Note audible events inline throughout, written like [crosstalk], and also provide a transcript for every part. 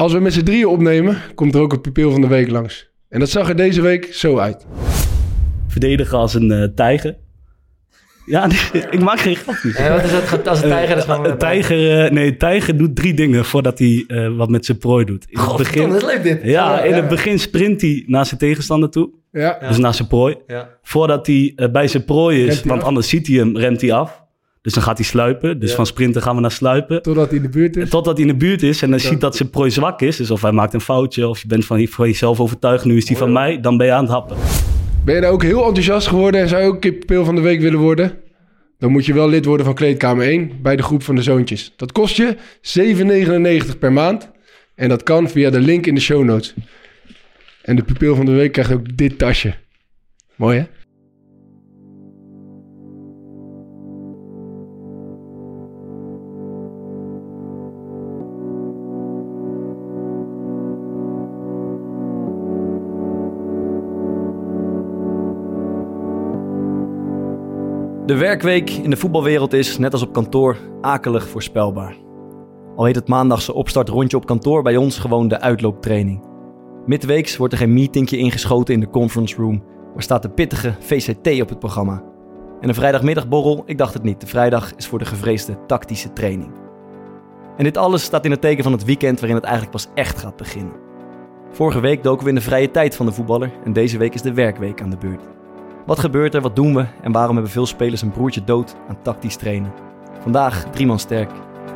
Als we met z'n drieën opnemen, komt er ook een pupil van de week langs. En dat zag er deze week zo uit. Verdedigen als een eh, tijger. Ja, [laughs] nee, ik maak geen grapjes. En wat is het als een tijger? Dat is gewoon Een tijger, eh, nee, een tijger doet drie dingen voordat hij eh, wat met zijn prooi doet. In het begin, dat is leuk dit. ja, in het begin sprint hij naar zijn tegenstander toe. Ja, Dus naar zijn prooi. Ja. Voordat hij eh, bij zijn prooi is, want af? anders ziet hij hem, rent hij af. Dus dan gaat hij sluipen. Dus Ja. van sprinten gaan we naar sluipen. totdat hij in de buurt is. Totdat hij in de buurt is en dan ziet dat zijn prooi zwak is. Dus of hij maakt een foutje of je bent van, van jezelf overtuigd. Nu is die van mij, dan ben je aan het happen. Ben je daar ook heel enthousiast geworden en zou je ook een keer pupil van de week willen worden? Dan moet je wel lid worden van Kleedkamer 1 bij de groep van de zoontjes. Dat kost je 7,99 per maand. En dat kan via de link in de show notes. En de pupil van de week krijgt ook dit tasje. Mooi hè? De werkweek in de voetbalwereld is, net als op kantoor, akelig voorspelbaar. Al heet het maandagse opstartrondje op kantoor bij ons gewoon de uitlooptraining. Midweeks wordt er geen meetingje ingeschoten in de conference room, maar staat de pittige VCT op het programma. En een vrijdagmiddagborrel, ik dacht het niet, de vrijdag is voor de gevreesde tactische training. En dit alles staat in het teken van het weekend waarin het eigenlijk pas echt gaat beginnen. Vorige week doken we in de vrije tijd van de voetballer en deze week is de werkweek aan de beurt. Wat gebeurt er, wat doen we en waarom hebben veel spelers een broertje dood aan tactisch trainen? Vandaag drie man sterk.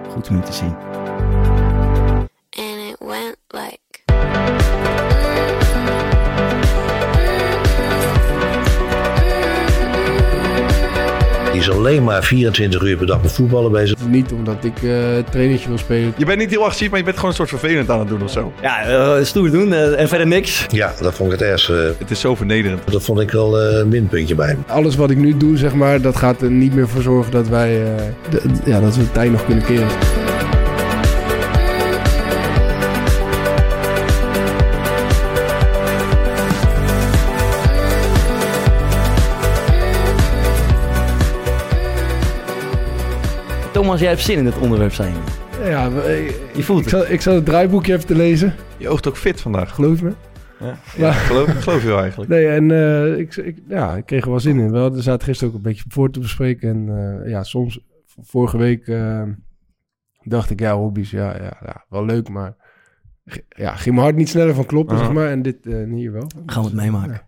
Goed om u te zien. Die is alleen maar 24 uur per dag met voetballen bezig. Niet omdat ik eh trainertje wil spelen. Je bent niet heel agressief, maar je bent gewoon een soort vervelend aan het doen of zo. Ja, eh, stoer doen eh, en verder niks. Ja, dat vond ik het ergste. Het is zo vernederend. Dat vond ik wel eh, een minpuntje bij hem. Alles wat ik nu doe, zeg maar, dat gaat er niet meer voor zorgen dat wij eh, de- ja, dat we het tij nog kunnen keren. Thomas, jij hebt zin in dit onderwerp zijn. Ja, Je voelt ik, het. zal, ik zal het draaiboekje even te lezen, Je oogt ook fit vandaag. geloof me. Ja, ja, geloof, geloof je wel eigenlijk. Nee, en eh, ik, ik, ja, ik kreeg er wel zin in. We hadden zaten gisteren ook een beetje voor te bespreken. En eh, ja, soms, vorige week eh, dacht ik, ja, hobby's, ja, ja, ja, wel leuk, maar ja, ging mijn hart niet sneller van kloppen, zeg maar. En dit eh, hier wel. Gaan we het meemaken.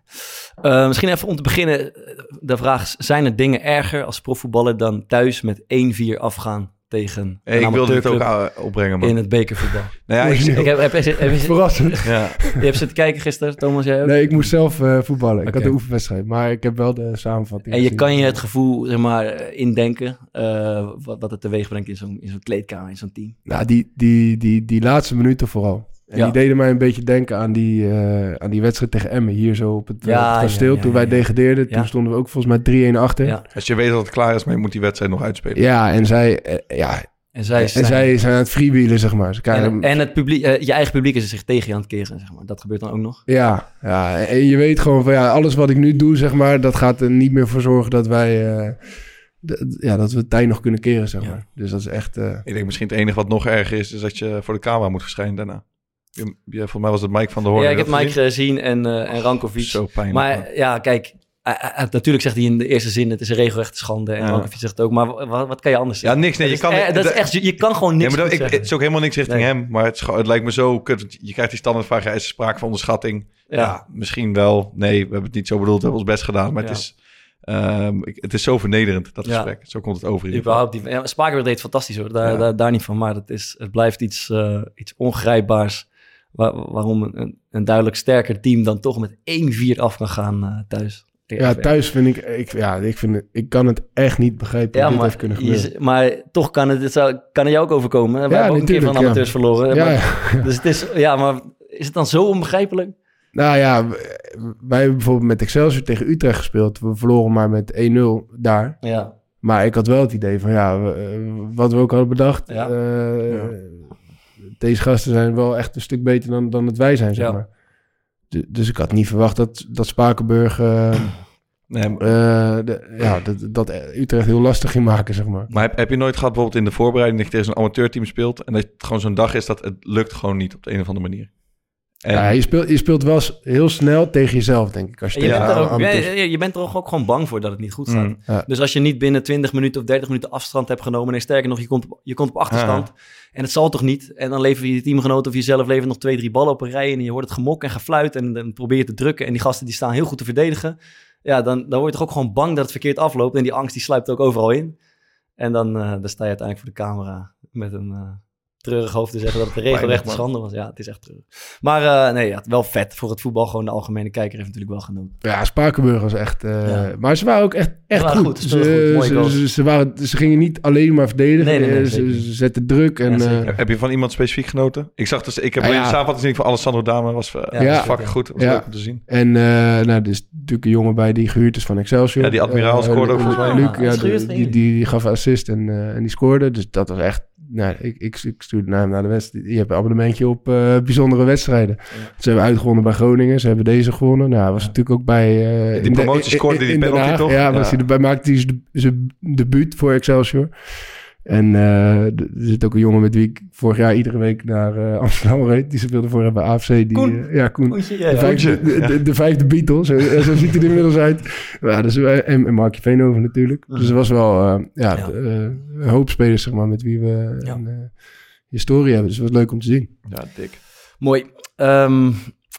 Eh, misschien even om te beginnen. eh, De vraag is, zijn er dingen erger als profvoetballer dan thuis met 1-4 afgaan tegen Hey, ik wilde dit ook uh, opbrengen, man. in het bekervoetbal? [laughs] Nou ja, ik, Ik heb, heb, heb, heb- [laughs] heb- Verrassend. [laughs] ja. je hebt zitten kijken gisteren, Thomas, jij ook? Nee, ik moest zelf eh, voetballen. Ik had de oefenwedstrijd, maar ik heb wel de samenvatting En je gezien. kan je het gevoel, zeg maar, eh, indenken eh, wat, wat het teweeg brengt in zo'n, in zo'n kleedkamer, in zo'n team. Nou, die, die, die, die laatste minuten vooral. En Ja. die deden mij een beetje denken aan die, eh, aan die wedstrijd tegen Emmen. Hier zo op het, eh, Ja, op het ja, kasteel. ja, toen ja, wij ja. degradeerden, Ja. toen stonden we ook volgens mij 3-1 achter. Ja. Ja, Als je weet dat het klaar is, maar je moet die wedstrijd nog uitspelen. en zij, eh, ja, En zij, en zijn- zij zijn aan het freewheelen, zeg maar. Ze en, en het publiek, je eigen publiek is zich tegen je aan het keren, zeg maar. Dat gebeurt dan ook nog. ja, ja, en je weet gewoon van ja, alles wat ik nu doe, zeg maar, dat gaat er niet meer voor zorgen dat wij, eh, ja, dat we het tij nog kunnen keren, zeg Ja. maar. Dus dat is echt, eh, Ik denk misschien het enige wat nog erger is, is dat je voor de camera moet verschijnen daarna. Je, volgens mij was het Mike van der Hoorn. ja, ik heb Mike gezien en, eh en Rankovic. Zo pijnlijk. Maar ja, kijk, eh, eh, natuurlijk zegt hij in de eerste zin, het is een regelrechte schande. En Ja. Rankovic zegt het ook, maar wat, wat kan je anders ja, zeggen? niks. Nee, je Dat kan, is, dat is echt, je kan gewoon Ja, niks maar dat, goed ik, het is ook helemaal niks richting Nee. hem. Maar het, het lijkt me zo kut. Je krijgt die standaardvraag, ja, is er sprake van onderschatting? Ja. Ja. misschien wel. Nee, we hebben het niet zo bedoeld. We hebben ons best gedaan. Maar Ja. het, is, ehm, ik- het is zo vernederend, dat Ja. gesprek. Zo komt het over. Überhaupt die, ja, Spakenburg deed fantastisch hoor, daar, Ja. daar, daar niet van. Maar het, is, het blijft iets, eh, iets ongrijpbaars. Waar- waarom een, een duidelijk sterker team dan toch met 1-4 af kan gaan eh, thuis. ja, thuis vind ik, ik, ja, ik vind het, ik kan het echt niet begrijpen Ja, hoe dit maar, heeft kunnen je maar toch kan het, het zou, kan het jou ook overkomen. We Ja, hebben ook een keer van ja. amateurs verloren. Ja, maar- ja. Dus het is, ja, maar is het dan zo onbegrijpelijk? Nou ja, wij hebben bijvoorbeeld met Excelsior tegen Utrecht gespeeld. We verloren maar met 1-0 daar. Ja, Maar ik had wel het idee van, ja, eh, wat we ook hadden bedacht. Ja. eh, Ja. Deze gasten zijn wel echt een stuk beter dan, dan het wij zijn, zeg Ja. maar. Du- Dus ik had niet verwacht dat, dat Spakenburg eh, Nee, maar- eh, de- ja, dat, dat Utrecht heel lastig ging maken, zeg maar. maar heb, heb je nooit gehad bijvoorbeeld in de voorbereiding dat je tegen zo'n amateurteam speelt en dat het gewoon zo'n dag is dat het lukt gewoon niet op de een of andere manier? En, Ja, je, speelt, je speelt wel heel snel tegen jezelf, denk ik. Als je je, bent er ook, je bent er ook gewoon bang voor dat het niet goed staat. Mm. Ja. Dus als je niet binnen 20 minuten of 30 minuten afstand hebt genomen... en sterker nog, je komt, op- je komt op achterstand... en het zal toch niet... en dan lever je je teamgenoot of jezelf levert nog twee, drie ballen op een rij... en je hoort het gemok en gefluit en dan probeer je te drukken... en die gasten die staan heel goed te verdedigen... ja, dan, dan word je toch ook gewoon bang dat het verkeerd afloopt... en die angst die sluipt ook overal in. En dan, eh, dan sta je uiteindelijk voor de camera met een... eh, Treurig hoofd te zeggen dat het [laughs] man. schande was. Ja, het is echt treurig. Maar eh, nee, ja, wel vet voor het voetbal. Gewoon de algemene kijker heeft natuurlijk wel genoten. Ja, Spakenburg was echt... eh, Ja. Maar ze waren ook echt, echt waren goed. goed, ze goed, mooie ze, goals. ze, ze waren, ze gingen niet alleen maar verdedigen. Nee, nee, nee, Eh, ze, zetten druk. En, Ja, eh, Heb- je van iemand specifiek genoten? Ik zag dus, ik heb alleen ja. de samenvatting gezien van Alessandro Dame, was, uh, Ja, fucking goed, was Ja. leuk om te zien. En eh nou, er is natuurlijk een jongen bij die gehuurd is van Excelsior. Ja, die admiraal scoorde volgens mij. Luc, die, die, die gaf assist en, eh, en die scoorde. Dus dat was echt... Nou, ik, ik, ik stuurde naar hem naar de wedstrijd. Je hebt een abonnementje op eh, bijzondere wedstrijden. Ze hebben uitgewonnen bij Groningen. Ze hebben deze gewonnen. Nou, was natuurlijk ook bij... eh, Die in promotie scoorde in- die penalty toch? Ja, was Ja. hij erbij maakte hij zijn debuut voor Excelsior. En eh, er zit ook een jongen met wie ik vorig jaar iedere week naar eh, Amsterdam reed. Die speelde voor bij AFC. Die, Koen. eh, ja, Koen. Koentje, ja, De ja. vijfde, de, de, de vijfde Beatle, zo, zo ziet hij er inmiddels uit. Ja, dus, en, en Markje Veenhoven natuurlijk. Dus er was wel eh, ja, Ja. eh, een hoop spelers zeg maar, met wie we Ja. een eh, historie hebben. Dus het was leuk om te zien. Ja, dik. Mooi. Ehm,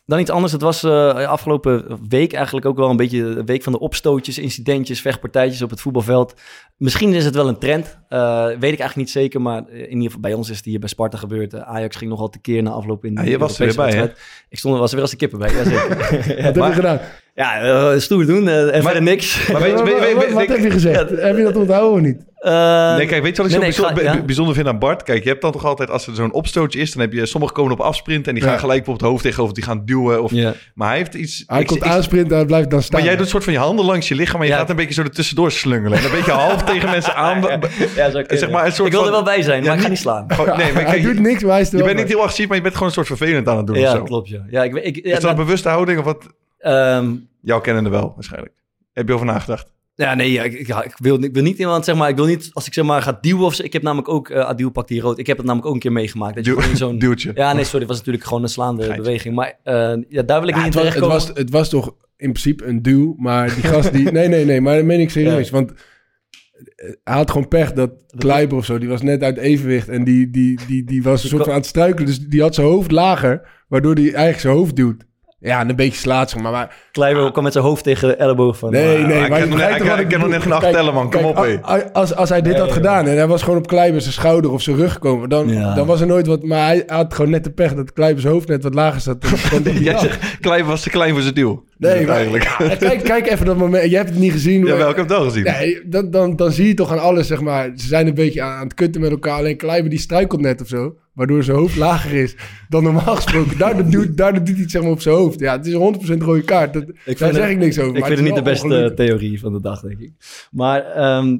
dan iets anders. Het was eh, afgelopen week eigenlijk ook wel een beetje de week van de opstootjes, incidentjes, vechtpartijtjes op het voetbalveld. Misschien is het wel een trend. Eh, weet ik eigenlijk niet zeker. Maar in ieder geval bij ons is het hier bij Sparta gebeurd. Eh, Ajax ging nogal tekeer na afloop in de Ja, je was er weer bij, hè? wedstrijd. Ik stond, was er weer als de kippen bij. Jazeker. [laughs] Wat heb je gedaan? Ja, eh, stoer doen eh, en verder niks. Maar weet, Wat- weet, weet, wat- heb je gezegd? heb je dat onthouden of niet? Eh, Nee, kijk, weet je wat ik nee, zo nee, bijzonder, ga- ja. bij- bijzonder vind aan Bart? Kijk, je hebt dan toch altijd, als er zo'n opstootje is, dan heb je sommigen komen op afsprint en die gaan Ja. gelijk op het hoofd tegenover, die gaan duwen. Of, Ja. Maar hij heeft iets... Hij ik- komt aansprinten, hij blijft dan staan. Maar jij doet een soort van je handen langs je lichaam en je Ja. gaat een beetje zo er tussendoor slungelen. En een beetje half tegen mensen aan. [laughs] Ja, zo Zeg maar een soort ik wil er wel bij zijn, Ja, maar ik ga niet- slaan. Gewoon- nee, maar [laughs] hij kijk, doet je, niks, maar hij is er je bent niet heel agressief, maar je bent gewoon een soort vervelend aan het doen of Ja, zo. klopt. Ja. Ja, ik, is dat een bewuste houding of wat? Ehm, Jouw kennende wel, waarschijnlijk. Heb je over nagedacht? Ja, nee, ja, ik, ik- ja, ik, wil, ik wil niet iemand, zeg maar, ik wil niet, als ik zeg maar ga duwen of. Ik heb namelijk ook, eh Adil pakt die rood. Ik heb het namelijk ook een keer meegemaakt. Dat je zo'n... [laughs] Duwtje. Ja, nee, sorry, het was natuurlijk gewoon een slaande beweging. Maar eh, ja, daar wil ik Ja, niet het, in was, het, terechtkomen. was, het was toch in principe een duw, maar die gast die... [laughs] Nee, nee, nee, maar dat meen ik serieus. Ja. Want eh, hij had gewoon pech dat Kleiber of zo, die was net uit evenwicht en die, die, die, die was een soort van aan het struikelen. Dus die had zijn hoofd lager, waardoor hij eigenlijk zijn hoofd duwt. Ja, en een beetje slaat, maar. maar Kleiber kwam met zijn hoofd tegen de elleboog van... nee, eh, nee. ik maar ken je nog ik ik nog net geen acht tellen, man. Kom op, hé. a- a- Als, als hij dit Nee, had nee, gedaan en hij was gewoon op Kleiber zijn schouder of zijn rug gekomen, dan, Ja. dan was er nooit wat... Maar hij had gewoon net de pech dat Kleiber zijn hoofd net wat lager zat. [laughs] Jij zegt, Klein was te klein voor zijn duw. Nee, maar, eigenlijk. ja, kijk, kijk even dat moment. Je hebt het niet gezien. Ja, maar- wel, ik heb het wel gezien. Nee, dan, dan, dan zie je toch aan alles, zeg maar. Ze zijn een beetje aan, aan het kutten met elkaar. Alleen Kleiber die struikelt net of zo. Waardoor zijn hoofd lager is dan normaal gesproken. Daardoor doet, daardoor doet hij het zeg maar op zijn hoofd. Ja, het is een 100% rode kaart. Dat, daar vind zeg het- ik niks over. ik maar vind het niet de beste ongelukkig. theorie van de dag, denk ik. Maar... ehm,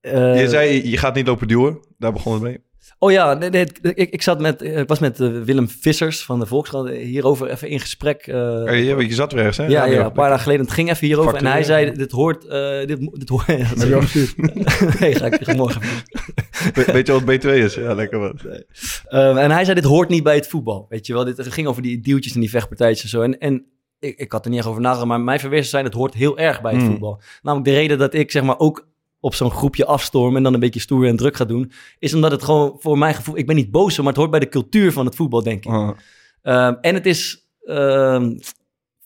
eh, Je zei, je gaat niet lopen duwen. Daar begon het mee. Oh ja, nee, nee, ik, ik, zat met, ik was met eh, Willem Vissers van de Volkskrant hierover even in gesprek. eh, Eh, je, je zat er ergens, hè? ja, ja, een paar dagen geleden. Het ging even hierover. En hij zei, dit hoort... eh, dit, dit hoort ja, Heb je al gestuurd? [laughs] nee, ga ik morgen Weet je wat B2 is? Ja, lekker wat. Ehm, en hij zei, dit hoort niet bij het voetbal. Weet je wel, dit het ging over die duwtjes en die vechtpartijtjes en zo. En, en ik, ik had er niet echt over nagedacht, maar mijn verwezen zijn, het hoort heel erg bij het Hmm. voetbal. Namelijk de reden dat ik zeg maar ook op zo'n groepje afstorm en dan een beetje stoer en druk ga doen, is omdat het gewoon voor mijn gevoel, ik ben niet boos, maar het hoort bij de cultuur van het voetbal, denk ik. Ah. Ehm, en het is, ehm,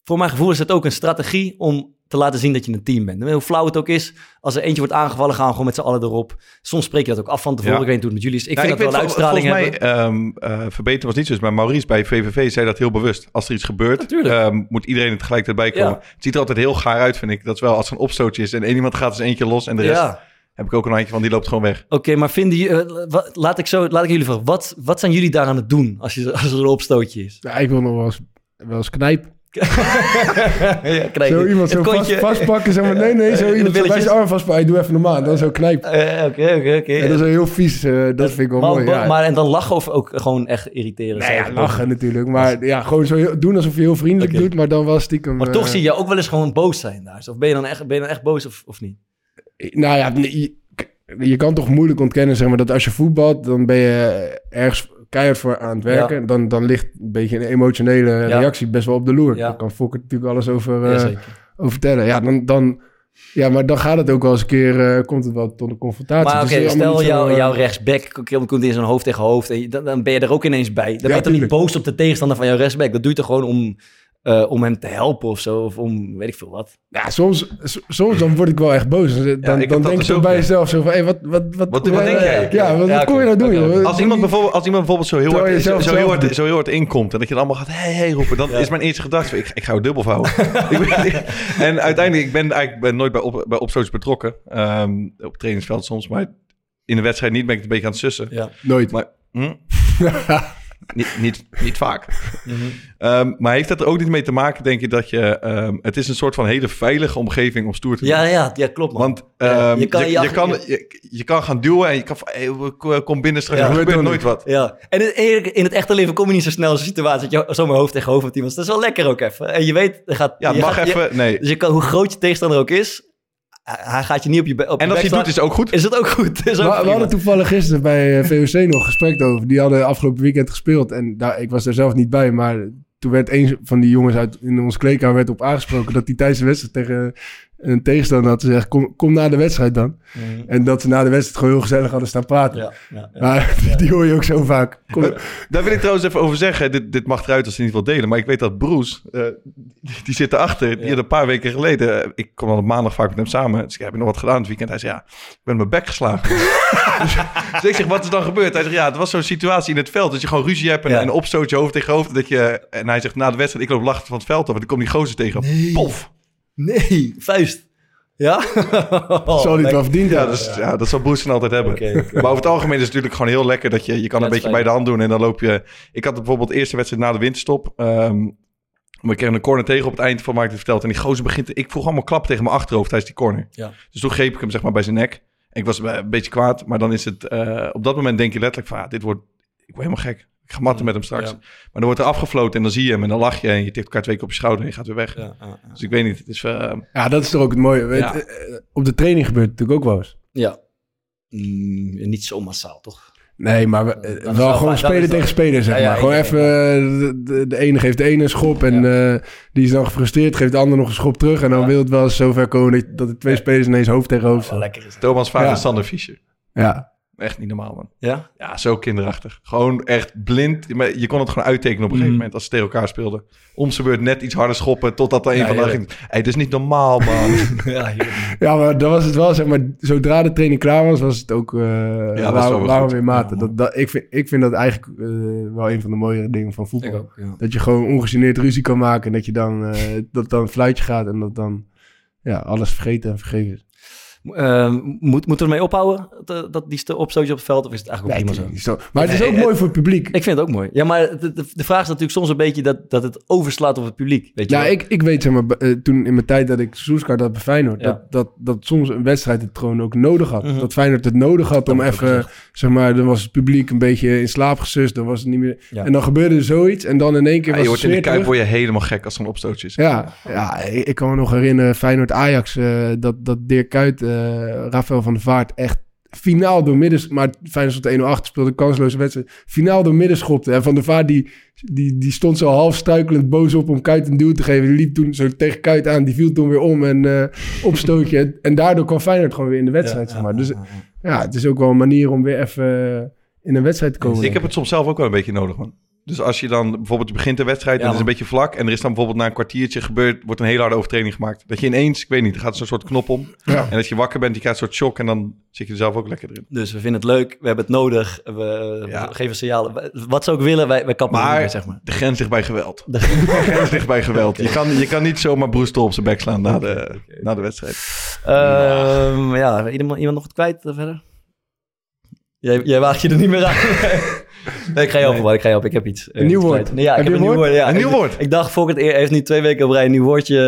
voor mijn gevoel is het ook een strategie om te laten zien dat je een team bent. En hoe flauw het ook is, als er eentje wordt aangevallen, gaan we gewoon met z'n allen erop. Soms spreek je dat ook af van tevoren. Ja. Ik weet niet hoe het met jullie is. Ik Nou, vind dat wel uitstraling volgens hebben. mij, ehm eh verbeteren was niet zo, maar Maurice bij VVV zei dat heel bewust. Als er iets gebeurt, ehm, moet iedereen er tegelijkertijd bij komen. Ja. Het ziet er altijd heel gaar uit, vind ik. Dat is wel als er een opstootje is en één iemand gaat eens eentje los en de rest Ja. heb ik ook een handje van, die loopt gewoon weg. Oké, maar vinden jullie, wat- laat ik zo, laat ik jullie vragen, wat, wat zijn jullie daar aan het doen als, je, als er een opstootje is? Ja, ik wil nog wel eens, wel eens knijpen. [laughs] ja, krijg Zo iemand zo vast, vastpakken, zeg maar, nee, nee, [laughs] zo iemand zo bij zijn arm vastpakken. Doe even normaal, dan zo knijpen. Eh, Oké, oké, oké. Ja, dat is wel heel vies, eh, dat vind ik wel maar, mooi. ook- Ja. maar en dan lachen of ook gewoon echt irriteren? Nee, ja, Zo. lachen natuurlijk. Maar ja, gewoon zo heel- doen alsof je heel vriendelijk Oké. doet, maar dan wel stiekem... Maar eh, toch zie je ook wel eens gewoon boos zijn daar. Of ben je dan echt, ben je dan echt boos of, of niet? Nou ja, je, je kan toch moeilijk ontkennen, zeg maar, dat als je voetbalt, dan ben je ergens keihard voor aan het werken. Dan, dan ligt een beetje een emotionele Ja. reactie best wel op de loer. Ja. Daar kan Fokker natuurlijk alles over, eh, over vertellen. Ja, dan, dan, ja, maar dan gaat het ook wel eens een keer, eh, komt het wel tot een confrontatie. Maar oké, allemaal stel jou, eh, jouw rechtsback komt- in zo'n hoofd tegen hoofd. En dan, dan ben je er ook ineens bij. Dan ben je toch niet boos op de tegenstander van jouw rechtsback. Dat doe je toch gewoon om, eh, om hem te helpen of zo. Of om, weet ik veel wat. Ja, soms, soms dan word ik wel echt boos. Dan, dan, ik heb dan dat denk dus je bij jezelf zo van, hey, wat, wat, wat, Wat- wat denk jij? Ja, wat, Ja, kom je nou doen, joh? Als iemand, bijvoorbeeld, als iemand bijvoorbeeld zo heel hard, zo, zo heel hard, zo heel hard inkomt en dat je dan allemaal gaat hey, hey roepen, dan Ja. is mijn eerste gedachte, ik, ik ga jou dubbel vouwen. [laughs] En uiteindelijk, ik ben eigenlijk ben nooit bij, op, bij opstootjes betrokken, Ehm, op het trainingsveld soms, maar in de wedstrijd niet ben ik het een beetje aan het sussen. Ja. Nooit. Maar hm? [laughs] niet, niet, niet vaak. [laughs] Ehm, maar heeft dat er ook niet mee te maken, denk je, dat je... ehm, het is een soort van hele veilige omgeving om stoer te doen. Ja, ja, ja, klopt man. Want Ja, ehm, je kan je, je kan, je, je kan gaan duwen en je kan van, hey, kom binnen straks, Ja. gebeurt nooit wat. Ja, en in, in het echte leven kom je niet zo snel in zo'n situatie dat je zomaar hoofd tegen hoofd met iemand. Dat is wel lekker ook even. En je weet, er gaat, Ja, je mag gaat- even, nee. dus je kan, hoe groot je tegenstander ook is, hij- gaat je niet op je, op En je als het doet, is het ook goed. is het ook goed. Is ook We, hadden toevallig gisteren bij eh, VOC nog gesprek over. Die hadden afgelopen weekend gespeeld. En daar, ik was er zelf niet bij. Maar toen werd een van die jongens uit in onze kleedkamer werd op aangesproken... dat hij tijdens de wedstrijd tegen een tegenstander had gezegd... kom, kom na de wedstrijd dan. Mhm. En dat ze na de wedstrijd gewoon heel gezellig hadden staan praten. Ja, ja, ja. Maar [laughs] die hoor je ook zo vaak. Kom, Daar wil ik trouwens even over zeggen. Dit, dit mag eruit als je niet wil delen. Maar ik weet dat Bruce, eh, die, die zit erachter. Die Ja. had een paar weken geleden... eh, Ik kom al op maandag vaak met hem samen. Dus ik heb je nog wat gedaan het weekend. Hij zei, ja, ik ben mijn bek geslagen. [laughs] dus, dus ik zeg, wat is dan gebeurd? Hij zegt, ja, het was zo'n situatie in het veld. Dat je gewoon ruzie hebt en, Ja. en opstoot je hoofd tegen hoofd. Dat je, en hij zegt, na de wedstrijd, ik loop lachend van het veld af. En dan komt die gozer tegen. Nee. Pof. Nee, vuist. Ja? [laughs] zal hij het wel verdiend Ja, dus, dat zal dan altijd hebben. Maar over het algemeen is het natuurlijk gewoon heel lekker dat je, je kan een beetje bij de hand doen en dan loop je. Ik had bijvoorbeeld de eerste wedstrijd na de winterstop. ehm maar ik kreeg een corner tegen op het eind van mij verteld. En die gozer begint. Ik vroeg allemaal klap tegen mijn achterhoofd tijdens die corner. Ja. Dus toen greep ik hem zeg maar bij zijn nek. En ik was een beetje kwaad. Maar dan is het. eh, op dat moment denk je letterlijk van. ah, dit wordt. Ik word helemaal gek. Ik ga matten met hem straks. Ja. Maar dan wordt er afgefloten en dan zie je hem en dan lach je. En je tikt elkaar twee keer op je schouder en je gaat weer weg. Ja, ja, ja. Dus ik weet niet. Het is. eh, Ja, dat is toch ook het mooie. Ja. Het, eh, op de training gebeurt het natuurlijk ook wel eens. Ja. Mm, niet zo massaal, toch? Nee, maar we, eh, wel wel gewoon is tegen speler, zeg Ja, ja, maar. Gewoon even, de, de ene geeft de ene een schop en eh, die is dan gefrustreerd, geeft de ander nog een schop terug. En dan Ja. wil het wel eens zover komen dat, dat de twee spelers ineens hoofd tegen hoofd staan. is. Thomas Ja. en Sander Fischer. Ja, Echt niet normaal, man. Ja? Ja, zo kinderachtig. Gewoon echt blind. Maar je kon het gewoon uittekenen op een gegeven Mhm. moment als ze tegen elkaar speelden. Om zijn beurt net iets harder schoppen totdat er een Ja, van hen ging. Hey, het is niet normaal, man. [laughs] Ja, ja maar dan was het wel, zeg maar, zodra de training klaar was, was het ook, uh, dat weer waren goed. we weer maten. Dat, dat, ik, vind, ik vind dat eigenlijk eh, wel een van de mooiere dingen van voetbal. Ik ook, ja. Dat je gewoon ongegeneerd ruzie kan maken en dat je dan, eh, dat dan een fluitje gaat en dat dan ja, alles vergeten en vergeven is. Eh, moet, moeten we ermee ophouden, dat, dat die sto- opstootje op het veld? Of is het eigenlijk ook Nee, prima zo? natuurlijk niet zo. Maar het is ook Nee, mooi voor het publiek. Ik vind het ook mooi. Ja, maar de, de, de vraag is natuurlijk soms een beetje dat, dat het overslaat op het publiek. Weet je Ja, wel? ik, ik weet zeg maar, eh, toen in mijn tijd dat ik seizoenskaart had bij Feyenoord, Ja. dat, dat, dat soms een wedstrijd het gewoon ook nodig had. Mhm. Dat Feyenoord het nodig had Dat om even, zeg maar, dan was het publiek een beetje in slaap gesust, dan was het niet meer... Ja. En dan gebeurde er zoiets en dan in één keer Ja, was je wordt in de kuip word je helemaal gek als er een opstootje is. Ja, ja ik, ik kan me nog herinneren, Feyenoord-Ajax, eh, dat, dat Dirk Kuyt, eh Rafael van der Vaart echt finaal door midden... Maar Feyenoord stond 1-0 achter, speelde kansloze wedstrijd. Finaal door midden schopte. En Van der Vaart die, die, die stond zo half struikelend boos op om Kuyt een duw te geven. Die liep toen zo tegen Kuyt aan, die viel toen weer om en eh opstootje. En, en daardoor kwam Feyenoord gewoon weer in de wedstrijd, Ja, zeg maar. Dus ja, het is ook wel een manier om weer even eh, in een wedstrijd te komen. Ik heb het soms zelf ook wel een beetje nodig, man. Dus als je dan bijvoorbeeld je begint de wedstrijd en Ja, het is een beetje vlak... en er is dan bijvoorbeeld na een kwartiertje gebeurd... wordt een hele harde overtreding gemaakt. Dat je ineens, ik weet niet, er gaat zo'n soort knop om... Ja. en dat je wakker bent, je krijgt een soort shock... en dan zit je er zelf ook lekker erin. Dus we vinden het leuk, we hebben het nodig, we, Ja. we geven signalen. Wat ze ook willen, wij, wij kappen Maar- mee, zeg maar. De grens ligt bij geweld. De- grens [laughs] ligt bij geweld. Je, kan, je kan niet zomaar Broester op zijn bek slaan na de, na de wedstrijd. Ehm, ja, iemand, iemand nog wat kwijt eh, verder? Jij, jij waagt je er niet meer aan. [laughs] Nee, ik ga je helpen, man. Ik ga je helpen. Ik heb iets. eh, Een nieuw woord. kwijt. Nee, ja, Heb ik heb je een een nieuw woord. Ja, Een Ik- nieuw woord? Ik dacht, voor het eer heeft nu twee weken op rij een nieuw woordje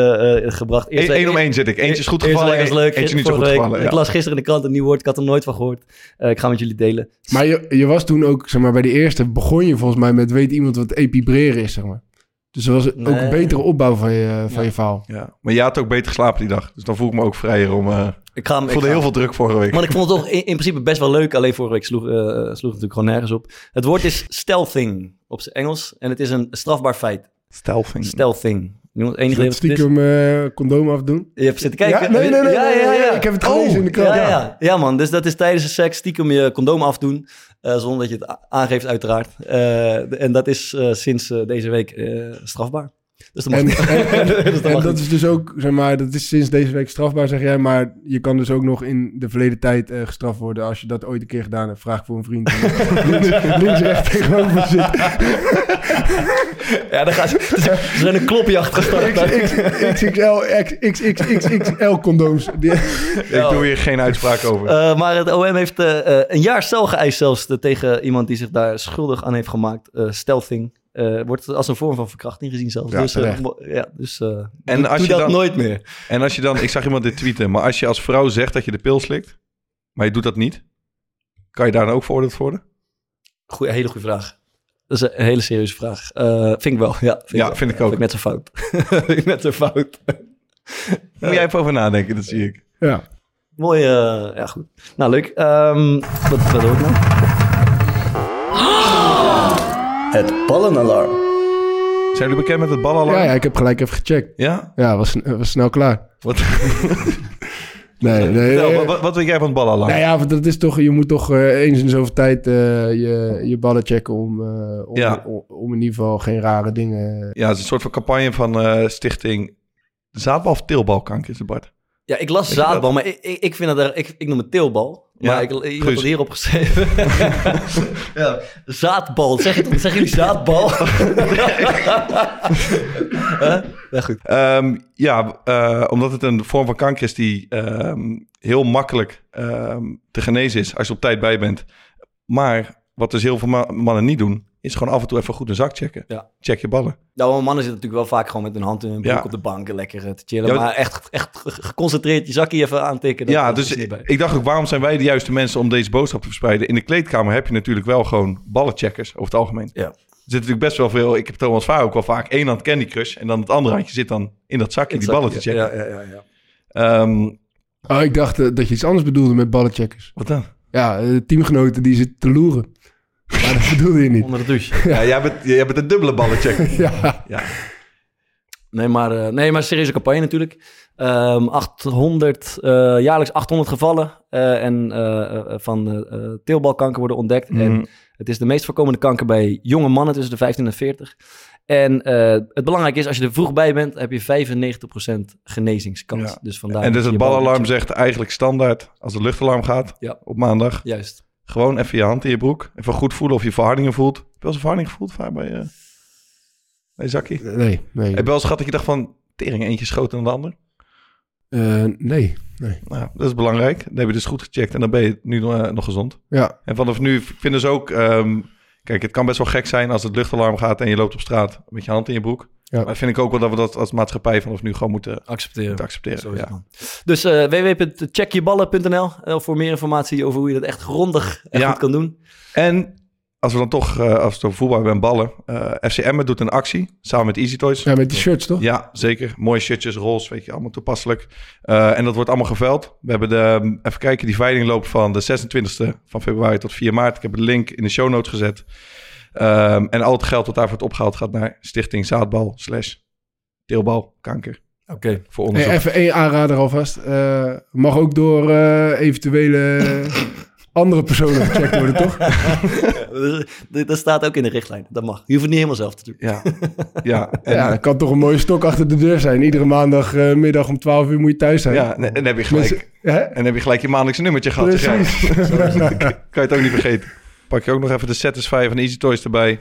eh, gebracht. Eerst- Eén om één zit ik. Eentje is goed gevallen, week was leuk. eentje niet zo goed week- gevallen, Ik las gisteren in de krant een nieuw woord. Ik had er nooit van gehoord. Eh, ik ga met jullie delen. Maar je, je was toen ook, zeg maar, bij de eerste begon je volgens mij met weet iemand wat epibreren is, zeg maar. Dus dat was ook een betere opbouw van je, van Ja. je verhaal. Ja. Maar jij had ook beter geslapen die dag. Dus dan voel ik me ook vrijer om... eh, Ik ga hem. ik ik voelde ga- heel veel druk vorige week. Want ik vond het toch in, in principe best wel leuk. Alleen vorige week sloeg, eh, sloeg het natuurlijk gewoon nergens op. Het woord is stealthing op zijn Engels. En het is een strafbaar feit. Stealthing. Stealthing. Niemand enige het is? stiekem eh condoom afdoen. Je hebt zitten kijken. Ja, nee, nee, nee, Ja, nee, ja, ja. ik heb het gelezen Oh, in de krant. Ja, Ja. man. Dus dat is tijdens de seks stiekem je condoom afdoen. eh, zonder dat je het aangeeft, uiteraard. Eh, en dat is eh, sinds deze week eh, strafbaar. Dus dat mag En, niet. en, [laughs] en- Dus dat en mag dat niet. is dus ook, zeg maar, dat is sinds deze week strafbaar, zeg jij. Maar je kan dus ook nog in de verleden tijd eh, gestraft worden. Als je dat ooit een keer gedaan hebt, vraag voor een vriend. [laughs] links, links, rechts tegenover zit. Ja, dan gaan ze. Ze zijn een klopjacht gestart. XXL, XXXXL condooms. Die- Ik doe hier geen uitspraak over. Eh, maar het OM heeft eh, een jaar cel geëist zelfs tegen iemand die zich daar schuldig aan heeft gemaakt. Eh stealthing. Eh, wordt als een vorm van verkrachting gezien zelfs. Ja, dus eh, ja, dus eh, En doe, als doe je dat dan- nooit meer. En als je dan... Ik zag iemand dit tweeten. Maar als je als vrouw zegt dat je de pil slikt... Maar je doet dat niet... Kan je daar dan ook veroordeeld worden? Goeie, hele goede vraag. Dat is een hele serieuze vraag. Eh, vind ik wel, ja. Vind Ja, wel. vind ik ook. Vind ik net zo fout. [laughs] ik net zo fout. Moet jij even over nadenken, dat zie ik. Ja. Mooi, ja goed. Nou, leuk. Ehm, wat, wat hoor ik nou? Het ballenalarm. Zijn jullie bekend met het balalarm? Ja, ja, ik heb gelijk even gecheckt. Ja? Ja, was, was snel klaar. Wat, [laughs] Nee, nee. Nee. wat, wat, wat weet jij van het balalarm? Nou ja, want dat is toch, je moet toch eh, eens in de zoveel tijd eh, je, je ballen checken om, eh, om, Ja. om, om in ieder geval geen rare dingen. Ja, het is een soort van campagne van eh, stichting zaadbal of teelbalkanker is het, Bart. Ja, ik las zaadbal, maar ik, ik, ik vind dat er, ik, ik noem het teelbal. Maar Ja, ik, Guus. had hierop geschreven. [laughs] ja, zaadbal. Zeg? Zeggen jullie zaadbal? [laughs] Huh? Ja, goed. Ehm, ja, eh, omdat het een vorm van kanker is die ehm, heel makkelijk ehm, te genezen is als je op tijd bij bent. Maar wat dus heel veel ma- mannen niet doen, is gewoon af en toe even goed een zak checken. Ja. Check je ballen. Nou, mannen zitten natuurlijk wel vaak gewoon met hun hand in hun broek Ja. op de bank en lekker eh, te chillen. Ja, maar- echt, echt ge- geconcentreerd je zakje even aantikken. dat- ja, dus ik dacht ook, waarom zijn wij de juiste mensen om deze boodschap te verspreiden? In de kleedkamer heb je natuurlijk wel gewoon ballencheckers over het algemeen. Ja. Er zit natuurlijk best wel veel, ik heb Thomas Vaar ook wel vaak, één hand Candy Crush en dan het andere handje zit dan in dat zakje In die ballen te checken. Ja, ja, ja, ja. Ehm, Oh, ik dacht eh, dat je iets anders bedoelde met ballencheckers. wat dan? Ja, eh, teamgenoten die zitten te loeren. Maar dat bedoelde je niet. Onder de douche. Ja, jij bent, jij bent een dubbele ballenchecker. [laughs] Ja. ja. Nee, maar, eh, nee, maar serieuze campagne natuurlijk. Ehm 800, eh, jaarlijks 800 gevallen eh, en, van teelbalkanker worden ontdekt. En Mhm. het is de meest voorkomende kanker bij jonge mannen tussen de 15 en 40. En eh, het belangrijke is, als je er vroeg bij bent, heb je 95% genezingskans. Ja. Dus vandaar En dus het balalarm zegt eigenlijk standaard, als het luchtalarm gaat Ja. op maandag. Juist. Gewoon even je hand in je broek. Even goed voelen of je verhardingen voelt. Heb je wel eens een verharding gevoeld Vaar, bij, je bij je zakje? Nee, nee. Heb je wel eens gehad dat je dacht van, tering, eentje is groter dan de ander? Eh, nee, nee. Nou, dat is belangrijk. Dan heb je dus goed gecheckt en dan ben je nu eh, nog gezond. Ja, En vanaf nu vinden ze ook... ehm, kijk, het kan best wel gek zijn als het luchtalarm gaat en je loopt op straat met je hand in je broek. Ja. Maar vind ik ook wel dat we dat als maatschappij vanaf nu gewoon moeten, Accepteren. moeten accepteren. Zo is ja. Dus eh www.checkjeballen.nl eh, voor meer informatie over hoe je dat echt grondig en Ja. goed kan doen. En als we dan toch, eh, als we het over voetbal hebben en ballen. eh FCM doet een actie samen met Easy Toys. ja met die shirts toch? Ja, zeker. Mooie shirtjes, roze, weet je, allemaal toepasselijk. Eh, en dat wordt allemaal geveild. We hebben de, even kijken, die veiling loopt van de 26e van februari tot 4 maart. Ik heb de link in de show notes gezet. Ehm, en al het geld dat daarvoor wordt opgehaald gaat naar Stichting Zaadbal slash Deelbal Kanker. Oké. Voor Hey, onderzoek. even één aanrader alvast. Eh, mag ook door eh, eventuele [laughs] andere personen gecheckt worden, toch? [laughs] dat staat ook in de richtlijn. Dat mag. Je hoeft het niet helemaal zelf te doen. Ja, ja. [laughs] En, Ja, dat kan toch een mooie stok achter de deur zijn. Iedere maandagmiddag middag om 12 uur moet je thuis zijn. ja, en, en dan heb je gelijk, Mensen- Hè? en dan heb je gelijk je maandelijkse nummertje gehad. Precies. kan je het ook niet vergeten. Pak je ook nog even de Satisfy van Easy Toys erbij.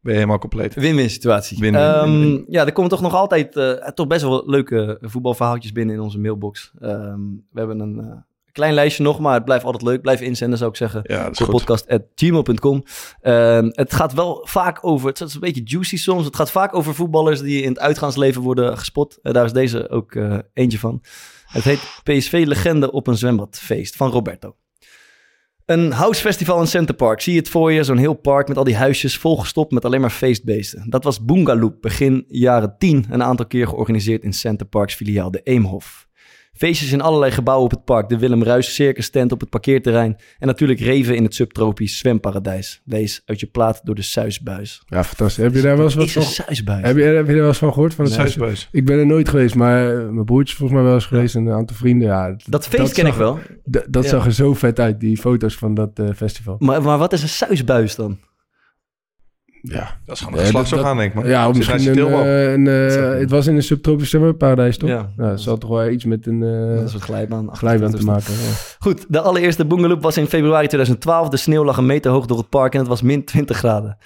Ben je helemaal compleet. Win-win situatie. Ehm, ja, er komen toch nog altijd eh, toch best wel leuke voetbalverhaaltjes binnen in onze mailbox. Ehm, we hebben een, eh, Klein lijstje nog, maar het blijft altijd leuk. Blijf inzenden, zou ik zeggen. Ja, dat is podcast.gmail.com. Ehm, het gaat wel vaak over, het is een beetje juicy soms. Het gaat vaak over voetballers die in het uitgaansleven worden gespot. Eh, daar is deze ook eentje van. Het heet PSV Legende op een zwembadfeest van Roberto. Een housefestival in Center Park. Zie je het voor je? Zo'n heel park met al die huisjes volgestopt met alleen maar feestbeesten. Dat was Boongaloop begin jaren 10 een aantal keer georganiseerd in Center Parks filiaal de Eemhof. Feestjes in allerlei gebouwen op het park. De Willem Ruis Circus tent op het parkeerterrein. En natuurlijk reven in het subtropisch zwemparadijs. Lees uit je plaat door de Suisbuis. Ja, fantastisch. Heb je daar wel eens wat Is van... een Suisbuis? Heb je, heb je er wel eens van gehoord? Van het Suisbuis. Ik ben er nooit geweest, maar eh, mijn broertje is volgens mij wel eens geweest en een aantal vrienden. Ja, Dat feest dat ken ik wel. dat Ja. zag er zo vet uit, die foto's van dat eh, festival. Maar, maar wat is een Suisbuis dan? Ja, Dat is gewoon een geslachtsorgaan, denk ik. ja misschien een, eh, een, eh, Dat zou het was in een subtropisch zwemmerparadijs, toch? Ja. Ja, het zal toch wel iets met een Dat eh is een glijbaan. achter glijbaan de te maken. ja. Goed, de allereerste Boongaloop was in februari 2012. De sneeuw lag een meter hoog door het park en het was min 20 graden.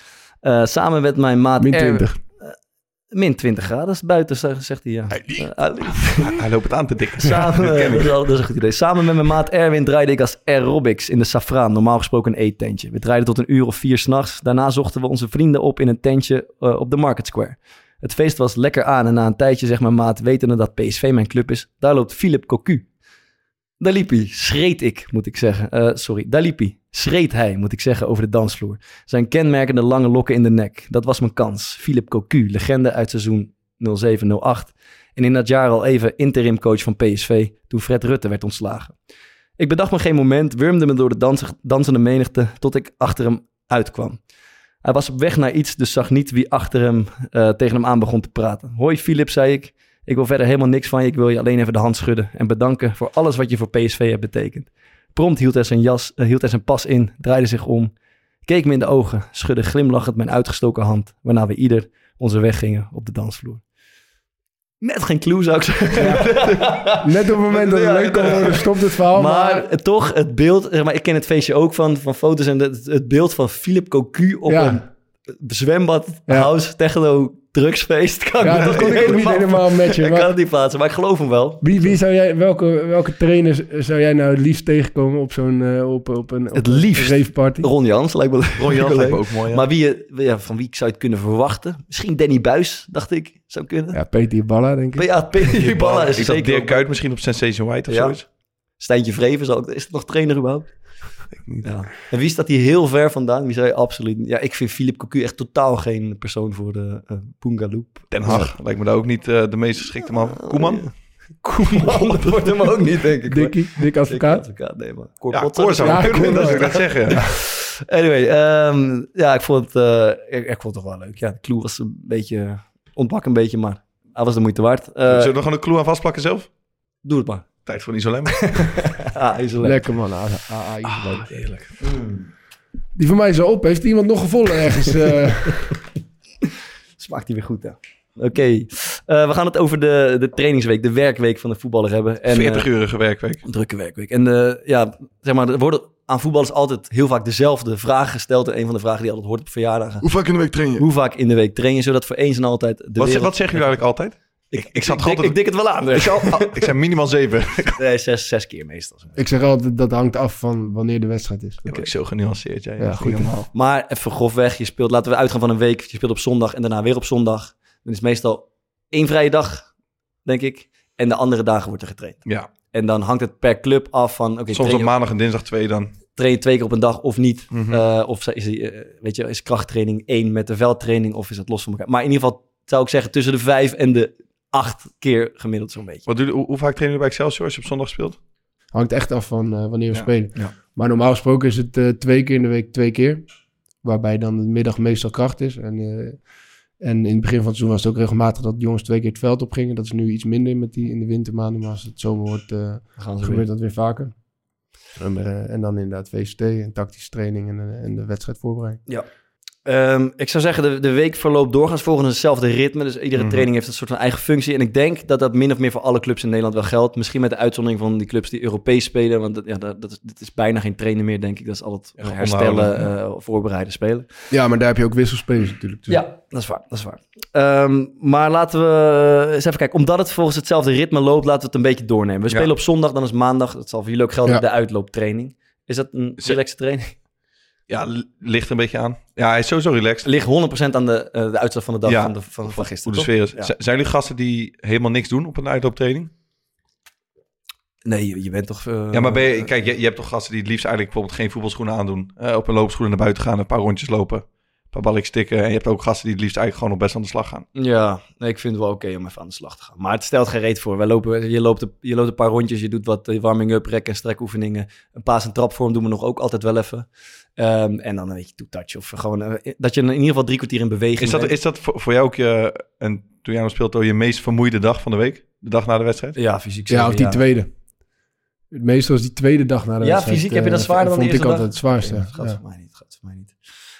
Eh, samen met mijn maat Min Er- 20. Min 20 graden is buiten, zegt hij ja. Eh, [laughs] hij loopt het aan te dikken. Samen, [laughs] ik. dat, is wel- dat is een goed idee. Samen met mijn maat Erwin draaide ik als aerobics in de Safraan, normaal gesproken een eettentje. We draaiden tot een uur of vier s'nachts. Daarna zochten we onze vrienden op in een tentje eh, op de Market Square. Het feest was lekker aan en na een tijdje zegt mijn maat, wetende dat PSV mijn club is, daar loopt Philip Cocu. Daar liep hij, schreed ik, moet ik zeggen. Eh, sorry, daar liep hij, schreed hij, moet ik zeggen, over de dansvloer. Zijn kenmerkende lange lokken in de nek. Dat was mijn kans. Philip Cocu, legende uit seizoen 07-08. En in dat jaar al even interim coach van PSV toen Fred Rutte werd ontslagen. Ik bedacht me geen moment, wurmde me door de dans- dansende menigte tot ik achter hem uitkwam. Hij was op weg naar iets, dus zag niet wie achter hem eh, tegen hem aan begon te praten. Hoi Philip, zei ik. Ik wil verder helemaal niks van je. Ik wil je alleen even de hand schudden en bedanken voor alles wat je voor PSV hebt betekend. Prompt hield hij zijn, jas, eh, hield hij zijn pas in, draaide zich om, keek me in de ogen, schudde glimlachend mijn uitgestoken hand, waarna we ieder onze weg gingen op de dansvloer. Net geen clue zou ik zeggen. [laughs] Net op het moment dat het leuk kan worden, stopt het verhaal. Maar, Maar toch, het beeld, zeg maar, ik ken het feestje ook van, van foto's en het, het beeld van Philip Cocu op Ja. een zwembad, Ja. house, techno, drugsfeest. Kan ja, dat kon ik ook niet helemaal matchen. [laughs] Ik maar- kan het niet plaatsen, maar ik geloof hem wel. Wie, wie zou jij, welke, welke trainers zou jij nou het liefst tegenkomen op zo'n eh, op, op een, op Het een liefst? raveparty? Ron Jans lijkt me Ron Jans [laughs] lijkt me ook mooi, ja. Maar wie, je- ja, van wie ik zou het kunnen verwachten? Misschien Danny Buis, dacht ik, zou kunnen. Ja, Peter Balla, denk ik. Ja, Peter Balla is ik zeker zat Dirk ook- Kuyt misschien op Sensation White of Ja. zoiets. Stijntje Vreven, is het nog trainer überhaupt? Ja. En wie staat hier heel ver vandaan? Wie zou je absoluut... Ja, ik vind Philip Cocu echt totaal geen persoon voor de uh, Boongaloop. Den Haag lijkt me daar ook niet eh, de meest geschikte man. Koeman? [laughs] Koeman, dat wordt hem ook niet, denk ik. Dikkie, dik advocaat. advocaat, nee, maar... Cor Ja, Koor zou Ja, kunnen, dat zou ik net zeggen. Ja. [laughs] Anyway, ehm, ja, ik vond, het, eh, ik, ik vond het toch wel leuk. Ja, de clue was een beetje... Ontbak een beetje, maar hij was de moeite waard. Eh, Zullen we er gewoon een clue aan vastplakken zelf? doe het maar. Tijd voor een isolem. [laughs] [laughs] Ah, is leuk. Lekker man. Ah, ah, ah, Ah, heerlijk. Die van mij is al op. Heeft iemand nog gevonden ergens? [laughs] eh? Smaakt die weer goed, hè? Oké, Eh, we gaan het over de, de trainingsweek, de werkweek van de voetballer hebben. En, 40-urige werkweek. Een drukke werkweek. En eh, ja, zeg maar, er worden aan voetballers altijd heel vaak dezelfde vragen gesteld. En een van de vragen die je altijd hoort op verjaardagen. Hoe vaak in de week train je? Hoe vaak in de week train je, zodat voor eens en altijd de Wat, wereld... wat zeggen jullie eigenlijk altijd? Ik, ik zat ik, altijd- ik dik het wel aan. Ik, Dus. zou, ah, ik zei minimaal zeven. [laughs] Nee, zes, zes keer meestal. ik zeg altijd, dat hangt af van wanneer de wedstrijd is. Ik ben zo genuanceerd. Ja, Ja, ja, goed. Normaal. Maar even grofweg, je speelt, laten we uitgaan van een week. Je speelt op zondag en daarna weer op zondag. Dan is meestal één vrije dag, denk ik. En de andere dagen wordt er getraind. Ja, En dan hangt het per club af van... oké, soms op maandag en dinsdag twee dan. train je twee keer op een dag of niet. Mhm. Eh, of is, eh, weet je, is krachttraining één met de veldtraining of is het los van elkaar? Maar in ieder geval zou ik zeggen tussen de vijf en de acht keer gemiddeld zo'n beetje. Wat jullie, hoe, hoe vaak trainen jullie bij Excelsior als je op zondag speelt? Hangt echt af van eh, wanneer we Ja, spelen. ja. Maar normaal gesproken is het eh, twee keer in de week twee keer. Waarbij dan de middag meestal kracht is. En, eh, en in het begin van het seizoen was het ook regelmatig dat de jongens twee keer het veld op gingen. Dat is nu iets minder met die in de wintermaanden. Maar als het zomer wordt, eh, Dan gaan ze gebeurt weer. dat weer vaker. En, eh, en dan inderdaad VCT en tactische training en, en de wedstrijdvoorbereiding. Ehm, ik zou zeggen, de, de week verloopt doorgaans volgens hetzelfde ritme. Dus iedere Mhm. training heeft een soort van eigen functie. En ik denk dat dat min of meer voor alle clubs in Nederland wel geldt. Misschien met de uitzondering van die clubs die Europees spelen. Want dat, ja, dat, dat, is, dat is bijna geen trainen meer, denk ik. Dat is altijd Ja, herstellen, eh, voorbereiden, spelen. Ja, maar daar heb je ook wisselspelers natuurlijk. Dus- Ja, dat is waar. Dat is waar. Ehm, maar laten we eens even kijken. Omdat het volgens hetzelfde ritme loopt, laten we het een beetje doornemen. We Ja. spelen op zondag, dan is maandag. Dat zal voor jullie ook gelden, Ja. de uitlooptraining. Is dat een relaxe training? Ja, ligt een beetje aan. Ja, hij is sowieso relaxed. Ligt 100% aan de, eh, de uitslag van de dag Ja. van, de, van, van Hoe gisteren. de toch? sfeer is. Ja. Zijn jullie gasten die helemaal niks doen op een uitlooptraining? Nee, je, je bent toch... eh, Ja, maar ben je, kijk, je, je hebt toch gasten die het liefst eigenlijk bijvoorbeeld geen voetbalschoenen aandoen. eh, op een loopschoenen naar buiten gaan, een paar rondjes lopen, een paar balletjes tikken. En je hebt ook gasten die het liefst eigenlijk gewoon nog best aan de slag gaan. Ja, nee, ik vind het wel oké om even aan de slag te gaan. Maar het stelt geen reet voor. Wij lopen, je, loopt, een- je loopt een paar rondjes, je doet wat eh, warming-up, rek- en strekoefeningen. Een paas- en trapvorm doen we nog ook altijd wel even. Ehm, en dan een beetje toe-touch. Of gewoon, eh, dat je in ieder geval drie kwartier in beweging Is dat, bent. is dat voor, voor jou ook je, en toen jij nog speelt, je meest vermoeide dag van de week? De dag na de wedstrijd? Ja, fysiek Ja, of die tweede. Meestal is die tweede dag na de Ja, wedstrijd, fysiek heb je dat eh, zwaarder dan de Vond ik eerste altijd het zwaarste. Dat gaat ja. voor mij niet. gaat voor mij niet.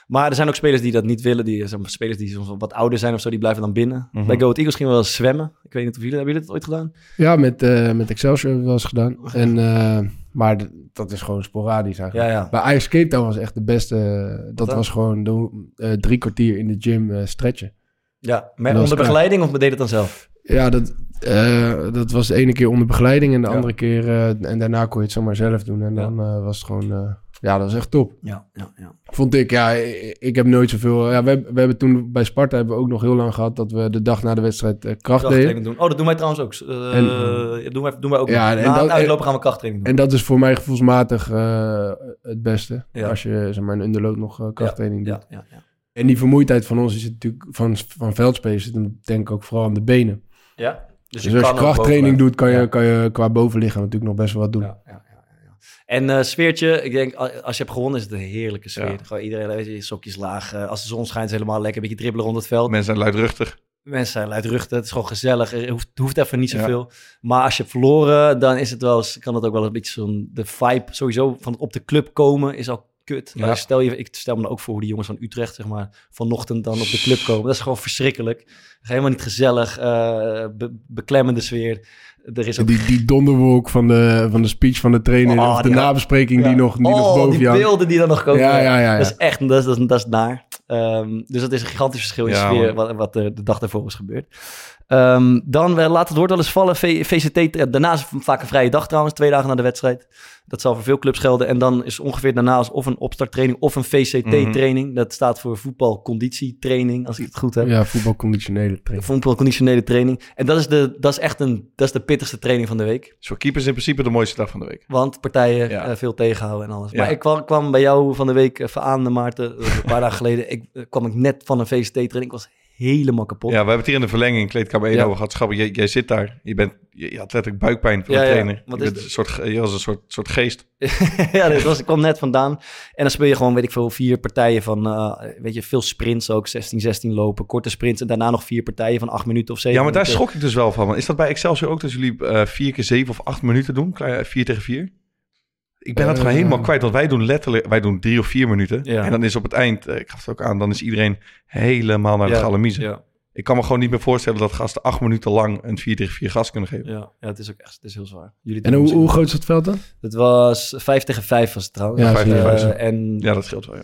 Maar er zijn ook spelers die dat niet willen. Die, maar, spelers die soms wat ouder zijn of zo, die blijven dan binnen. Mhm. Bij Go Ahead Eagles gingen we wel eens zwemmen. Ik weet niet of jullie, hebben jullie dat ooit gedaan? Ja, met, eh, met Excelsior hebben we wel eens gedaan. En, eh, maar dat is gewoon sporadisch eigenlijk. Ja, ja. Bij Ice Cape Town was echt de beste. eh, dat dan? was gewoon de, eh, drie kwartier in de gym eh, stretchen. Ja, met, onder begeleiding of deed het dan zelf? Ja, dat, eh, dat was de ene keer onder begeleiding en de Ja. andere keer... eh, en daarna kon je het zomaar zelf doen. En Ja. dan eh, was het gewoon... ja, dat was echt top. Ja, ja, ja. Vond ik, ja, ik, heb nooit zoveel... Ja, we, hebben- we hebben toen bij Sparta hebben we ook nog heel lang gehad... dat we de dag na de wedstrijd deden. krachttraining doen. Oh, dat doen wij trouwens ook. En- ja, doen, wij, doen wij ook. Ja, en dat- uitlopen gaan we krachttraining doen. En dat is voor mij gevoelsmatig eh, het beste. Ja. Als je zeg maar, een underload nog krachttraining doet. ja, ja, ja. En die vermoeidheid van ons is natuurlijk van, van veldspelers zit hem denk ik ook vooral aan de benen. ja? Dus, als je krachttraining doet, kan je, kan je qua bovenlichaam natuurlijk nog best wel wat doen. Ja. En eh, sfeertje, ik denk, als je hebt gewonnen is het een heerlijke sfeer. Ja. Gewoon iedereen, weet je, sokjes laag. eh, als de zon schijnt is het helemaal lekker. Een beetje dribbelen rond het veld. Mensen zijn luidruchtig. Mensen zijn luidruchtig, het is gewoon gezellig. Er hoeft, het hoeft even niet Ja. zoveel. Maar als je hebt verloren, dan is het wel eens, kan het ook wel een beetje zo'n... De vibe sowieso van op de club komen is al kut. Ja. Stel je, ik stel me dan ook voor hoe die jongens van Utrecht, zeg maar, vanochtend dan op de club komen. Dat is gewoon verschrikkelijk. Helemaal niet gezellig, eh, be- beklemmende sfeer. Er is ook... Die, die donderwolk van de, van de speech van de trainer Oh, of de nabespreking Ja. die nog, die nog oh, boven die beelden die dan nog komen. Ja, ja, ja, ja. Dat is echt, dat is, dat is, dat is naar. Ehm, dus dat is een gigantisch verschil in sfeer wat, wat er de dag daarvoor is gebeurd. Ehm, dan eh, laat het woord wel eens vallen. V- VCT, eh, daarna is het vaak een vrije dag trouwens, twee dagen na de wedstrijd. Dat zal voor veel clubs gelden. En dan is ongeveer daarna is of een opstarttraining of een VCT-training. Dat staat voor voetbalconditietraining, als ik het goed heb. Ja, voetbalconditionele training. Voetbalconditionele training. En dat is, de, dat is echt een, dat is de pittigste training van de week. Dus voor keepers in principe de mooiste dag van de week. Want partijen Ja. eh, veel tegenhouden en alles. Ja. Maar ik kwam, kwam bij jou van de week even aan, Maarten. Een paar dagen geleden ik, eh, kwam ik net van een VCT-training. Ik was helemaal kapot. Ja, we hebben het hier in de verlenging in kleedkamer 1 Ja. over gehad. Schappen, jij, jij zit daar. Je, bent, je, je had letterlijk buikpijn van Ja, de ja. trainer. Wat je, bent een soort, je was een soort, soort geest. [laughs] ja, dit was, ik kwam net vandaan. En dan speel je gewoon, weet ik veel, vier partijen van, eh, weet je, veel sprints ook. 16, 16 lopen, korte sprints. En daarna nog vier partijen van acht minuten of zeven Ja, maar daar minuten. schrok ik dus wel van. Is dat bij Excelsior ook dat jullie eh, vier keer zeven of acht minuten doen? Klein, vier tegen vier? Ik ben dat Eh, gewoon helemaal kwijt. Want wij doen letterlijk wij doen drie of vier minuten. Ja. En dan is op het eind, eh, ik gaf het ook aan, dan is iedereen helemaal naar de Ja, galamiezen. Ja, Ik kan me gewoon niet meer voorstellen dat gasten acht minuten lang een 4 tegen 4 gas kunnen geven. ja, ja, het is ook echt het is heel zwaar. Jullie En doen hoe, groot is het veld dan? Het was vijf tegen vijf was het trouwens. Ja, tegen Eh, en ja, Ja, dat scheelt wel,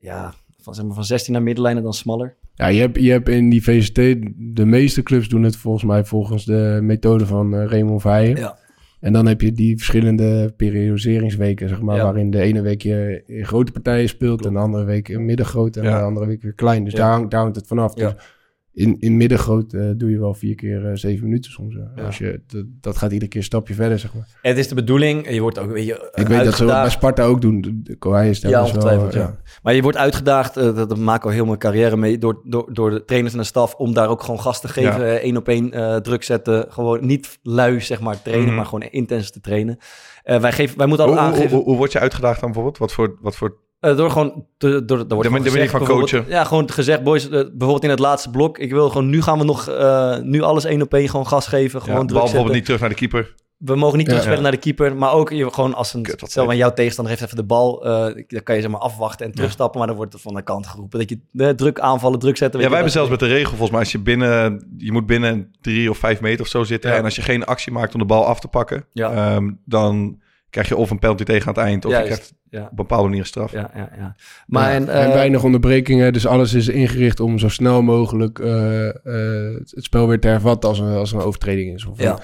ja. van, zeg maar, van 16 naar middenlijn en dan smaller. Ja, je hebt, je hebt in die VCT, de meeste clubs doen het volgens mij volgens de methode van eh, Raymond Verheijen. Ja. En dan heb je die verschillende periodiseringsweken, zeg maar, Ja. waarin de ene week je in grote partijen speelt en de andere week in middengroot en de andere week weer klein. Dus daar, hangt, daar hangt het vanaf. Ja. Dus in, in middengroot eh, doe je wel vier keer eh, zeven minuten soms. eh. Ja. Als je, dat, dat gaat iedere keer een stapje verder, zeg maar. En het is de bedoeling, je wordt ook, weet je, Ik weet dat ze dat bij. Sparta ook doen. De- De Kouai is daar Ja, wel. Maar je wordt uitgedaagd, dat, dat maken we heel mijn carrière mee, door, door, door de trainers en de staf, om daar ook gewoon gas te geven, Ja. één op één eh, druk zetten. Gewoon niet lui, zeg maar, trainen, Mhm. maar gewoon intens te trainen. Eh, wij, geven, wij moeten al Hoe, hoe, aangeven, hoe, hoe word je uitgedaagd dan bijvoorbeeld? Wat voor, wat voor eh, door gewoon, te, door, door, wordt De manier van coachen. Ja, gewoon gezegd, boys, eh, bijvoorbeeld in het laatste blok, ik wil gewoon, nu gaan we nog, eh, nu alles één op één gewoon gas geven, ja, gewoon bal druk bijvoorbeeld zetten. niet terug naar de keeper? we mogen niet Ja, terugspelen ja. naar de keeper. Maar ook je, gewoon als een... Kut, Stel, jouw tegenstander heeft even de bal. eh, dan kan je zeg maar afwachten en terugstappen. Maar dan wordt het van de kant geroepen. Dat je druk aanvallen, druk zetten. Ja, wij hebben zelfs met de regel volgens mij, als je binnen, je moet binnen drie of vijf meter of zo zitten. Ja. En als je geen actie maakt om de bal af te pakken, Ja. ehm, dan krijg je of een penalty tegen aan het eind, of Juist, je krijgt ja. op een bepaalde manier een straf. Ja, ja, ja. Maar Ja, en, en eh, weinig onderbrekingen. Dus alles is ingericht om zo snel mogelijk eh, eh, het spel weer te hervatten als een, als er een overtreding is. Of Ja.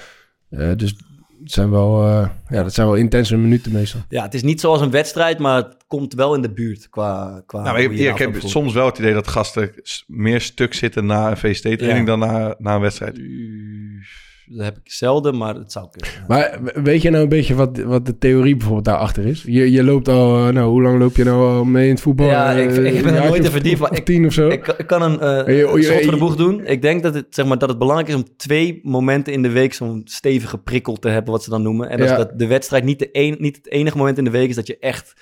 Eh, dus het zijn wel, eh, ja, dat zijn wel intense minuten meestal. ja, het is niet zoals een wedstrijd, maar het komt wel in de buurt qua... qua Nou, maar ik, heb voelt. soms wel het idee dat gasten meer stuk zitten na een VST-training Ja. dan na, na een wedstrijd. Dat heb ik zelden, maar het zou kunnen. Maar weet je nou een beetje wat, wat de theorie bijvoorbeeld daarachter is? Je, je loopt al, eh, nou, hoe lang loop je nou al mee in het voetbal? Ja, ik- Eh, ik ben er nooit te verdiept, maar ik- tien of zo? Ik, ik kan een je- schot voor de boeg doen. Ik denk dat het, zeg maar, dat het belangrijk is om twee momenten in de week zo'n stevige prikkel te hebben, wat ze dan noemen. En dat, Ja. dat de wedstrijd niet, de een, niet het enige moment in de week is dat je echt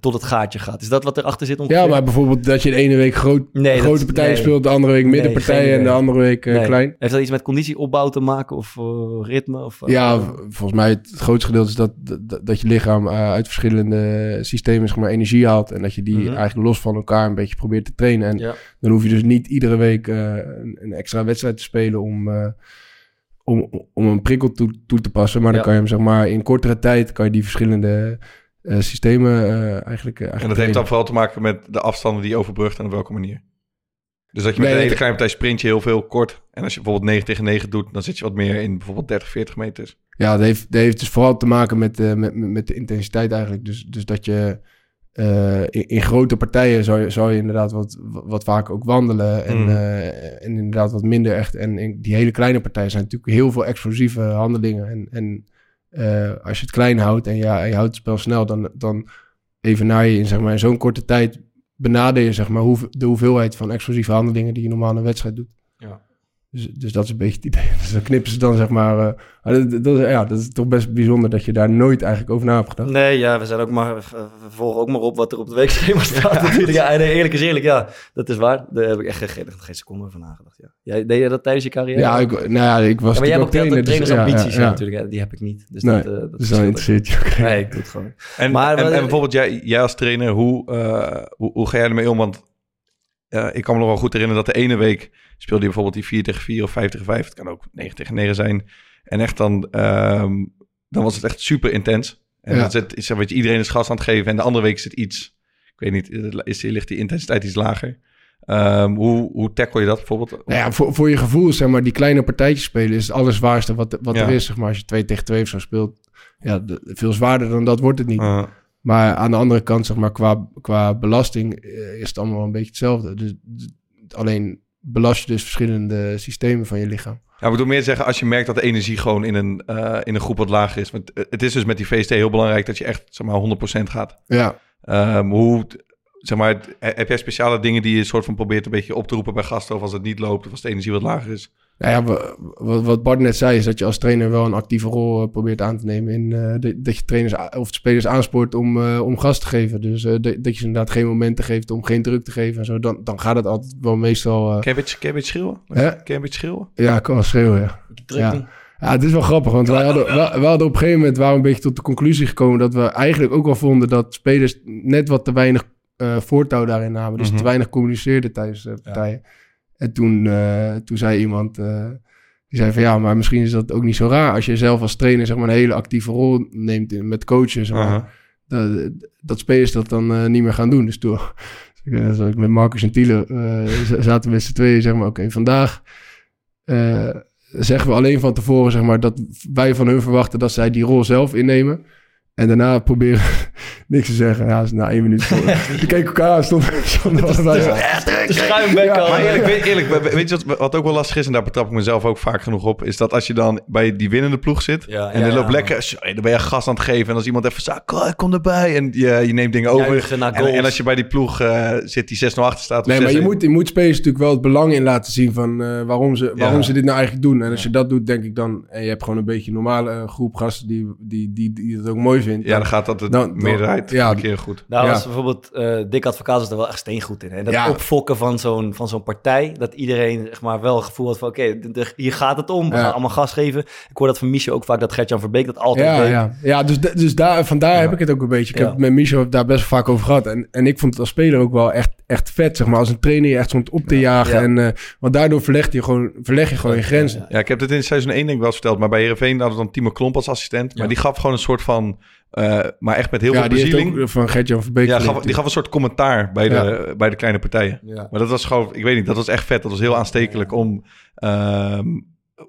tot het gaatje gaat. Is dat wat erachter zit? ongeveer? Ja, maar bijvoorbeeld dat je de ene week groot, Nee, dat- grote partijen nee. speelt, de andere week middenpartijen en de andere week eh, klein. Heeft dat iets met conditieopbouw te maken of eh, ritme? Of, eh, Ja, volgens mij het, grootste gedeelte is dat, dat, dat je lichaam uit verschillende systemen zeg maar, energie haalt. En dat je die Mhm. eigenlijk los van elkaar een beetje probeert te trainen. En Ja. dan hoef je dus niet iedere week een, een extra wedstrijd te spelen om, om, om een prikkel toe, toe te passen. Maar dan kan je hem zeg maar in kortere tijd kan je die verschillende systemen eh, eigenlijk, eh, eigenlijk En dat heeft dan vooral te maken met de afstanden die je overbrugt en op welke manier. Dus dat je met Nee, een hele kleine partij sprint je heel veel kort. En als je bijvoorbeeld 9 tegen 9 doet, dan zit je wat meer in bijvoorbeeld 30, 40 meters. Ja, dat heeft, dat heeft dus vooral te maken met, eh, met, met de intensiteit eigenlijk. Dus, dus dat je eh, in, in grote partijen zou je, zou je inderdaad wat, wat vaker ook wandelen. En, Mm. eh, en inderdaad wat minder echt. En in die hele kleine partijen zijn natuurlijk heel veel explosieve handelingen. En, en eh, als je het klein houdt en ja, je houdt het spel snel, dan, dan evenaar je in, zeg maar, zo'n korte tijd benader je zeg maar, de hoeveelheid van explosieve handelingen die je normaal in een wedstrijd doet. Ja. Dus, dus dat is een beetje het idee. [laughs] Dus dan knippen ze dan zeg maar... eh, dat, dat, ja, dat is toch best bijzonder dat je daar nooit eigenlijk over na hebt gedacht. Nee, ja, we zijn ook maar, we volgen ook maar op wat er op de weekschema [laughs] staat natuurlijk. Ja, nee, eerlijk is eerlijk, ja, dat is waar. Daar heb ik echt geen, geen seconde over nagedacht. Ja. Jij, deed je dat tijdens je carrière? Ja, ik, nou ja, ik was Ja, maar jij hebt ook trainer. dus- trainersambities ja, ja, ja. natuurlijk. Ja, die heb ik niet. Dus Nee, dat, eh, dat Dus dan interesseert je ook. Nee, ik doe het gewoon. En, Maar en, wat- en bijvoorbeeld jij, jij als trainer, hoe, eh, hoe, hoe ga jij ermee om? Want eh, ik kan me nog wel goed herinneren dat de ene week speelde je bijvoorbeeld die 4 tegen 4 of 5 tegen 5. Het kan ook 9 tegen 9 zijn. En echt dan, ehm, dan was het echt super intens. En Ja. dat is weet je, iedereen is gas aan het geven. En de andere week is het iets, ik weet niet, is, ligt die intensiteit iets lager. Ehm, hoe, hoe tackle je dat bijvoorbeeld? Nou ja, voor, voor je gevoel, zeg maar, die kleine partijtjes spelen is het allerzwaarste wat, wat Ja. er is. Zeg maar, als je 2 tegen 2 of zo speelt, ja, de- veel zwaarder dan dat wordt het niet. Eh, Maar aan de andere kant, zeg maar, qua, qua belasting eh, is het allemaal wel een beetje hetzelfde. Dus alleen belast je dus verschillende systemen van je lichaam. Ja, ik bedoel meer zeggen, als je merkt dat de energie gewoon in een, eh, in een groep wat lager is. Want eh, het is dus met die VST heel belangrijk dat je echt zeg maar 100% gaat. Ja, Ehm, hoe, zeg maar, heb jij speciale dingen die je soort van probeert een beetje op te roepen bij gasten? Of als het niet loopt, of als de energie wat lager is? Nou ja, wa- wa- wat Bart net zei, is dat je als trainer wel een actieve rol eh, probeert aan te nemen. In, eh, de- dat je trainers of spelers aanspoort om, eh, om gas te geven. Dus eh, dat je ze inderdaad geen momenten geeft om geen druk te geven en zo. Dan, dan gaat het altijd wel meestal. eh, Kan je een beetje, kan je een beetje schreeuwen? Hè? Kan je een beetje schreeuwen? ja, ik kan wel schreeuwen, ja. Druk Ja. het is wel grappig, want wij hadden, we, we hadden op een gegeven moment waren we een beetje tot de conclusie gekomen dat we eigenlijk ook wel vonden dat spelers net wat te weinig eh, voortouw daarin namen. Dus Mhm. te weinig communiceerden tijdens de partijen. En toen, eh, toen zei iemand, eh, die zei van ja, maar misschien is dat ook niet zo raar als je zelf als trainer zeg maar een hele actieve rol neemt in, met coachen. Zeg maar, dat, dat spelers dat dan eh, niet meer gaan doen. Dus toen [laughs] zat ik met Marcus en Thiele z- zaten we met z'n tweeën, zeg maar, oké, vandaag zeggen we alleen van tevoren, zeg maar, dat wij van hun verwachten dat zij die rol zelf innemen. En daarna proberen [laughs] niks te zeggen. Ja, is na één minuut. voor. [laughs] Die keken elkaar aan, stond, stond allebei zo. Schuimbek al. Maar eerlijk, weet, eerlijk, we- weet je wat, wat ook wel lastig is, en daar betrap ik mezelf ook vaak genoeg op, is dat als je dan bij die winnende ploeg zit, Ja, en ja, je ja. loopt lekker, dan ben je gas aan het geven, en als iemand even zegt, "Kom, ik kom erbij, en je, je neemt dingen over. En, en als je bij die ploeg eh, zit die 6-0 achter staat, of Nee, maar je 6-1, moet, je moet spelers natuurlijk wel het belang in laten zien van eh, waarom, ze, waarom Ja. ze dit nou eigenlijk doen. En als je dat doet, denk ik dan, en je hebt gewoon een beetje een normale eh, groep gasten die, die, die, die het ook mooi vinden. Vindt. Ja, dan gaat dat de Dan- dan- meerderheid ja. een keer goed. Nou, Ja. was bijvoorbeeld eh Dick Advocaat is er wel echt steengoed in. En dat Ja. opfokken van zo'n, van zo'n partij, dat iedereen zeg maar, wel het gevoel had van... oké, hier gaat het om, we Ja. gaan allemaal gas geven. Ik hoor dat van Michel ook vaak, dat Gert-Jan Verbeek dat altijd Ja, deed. ja. ja dus, dus daar, vandaar heb ik het ook een beetje. Ik Ja. heb het met Michel daar best vaak over gehad. En, en ik vond het als speler ook wel echt, echt vet, zeg maar. Als een trainer je echt stond op te jagen. Ja. En, eh, want daardoor verleg je gewoon, verleg je gewoon je grenzen. Ja, ik heb dit in seizoen 1 denk ik wel verteld. Maar bij Heerenveen hadden we dan Timo Klomp als assistent. Maar die gaf gewoon een soort van... eh, maar echt met heel Ja, veel bezieling. ook van Gert-Jan Verbeek Ja, geleerd. gaf, die gaf een soort commentaar bij de, Ja. bij de kleine partijen. Ja. Maar dat was gewoon, ik weet niet, dat was echt vet. Dat was heel aanstekelijk om, ehm,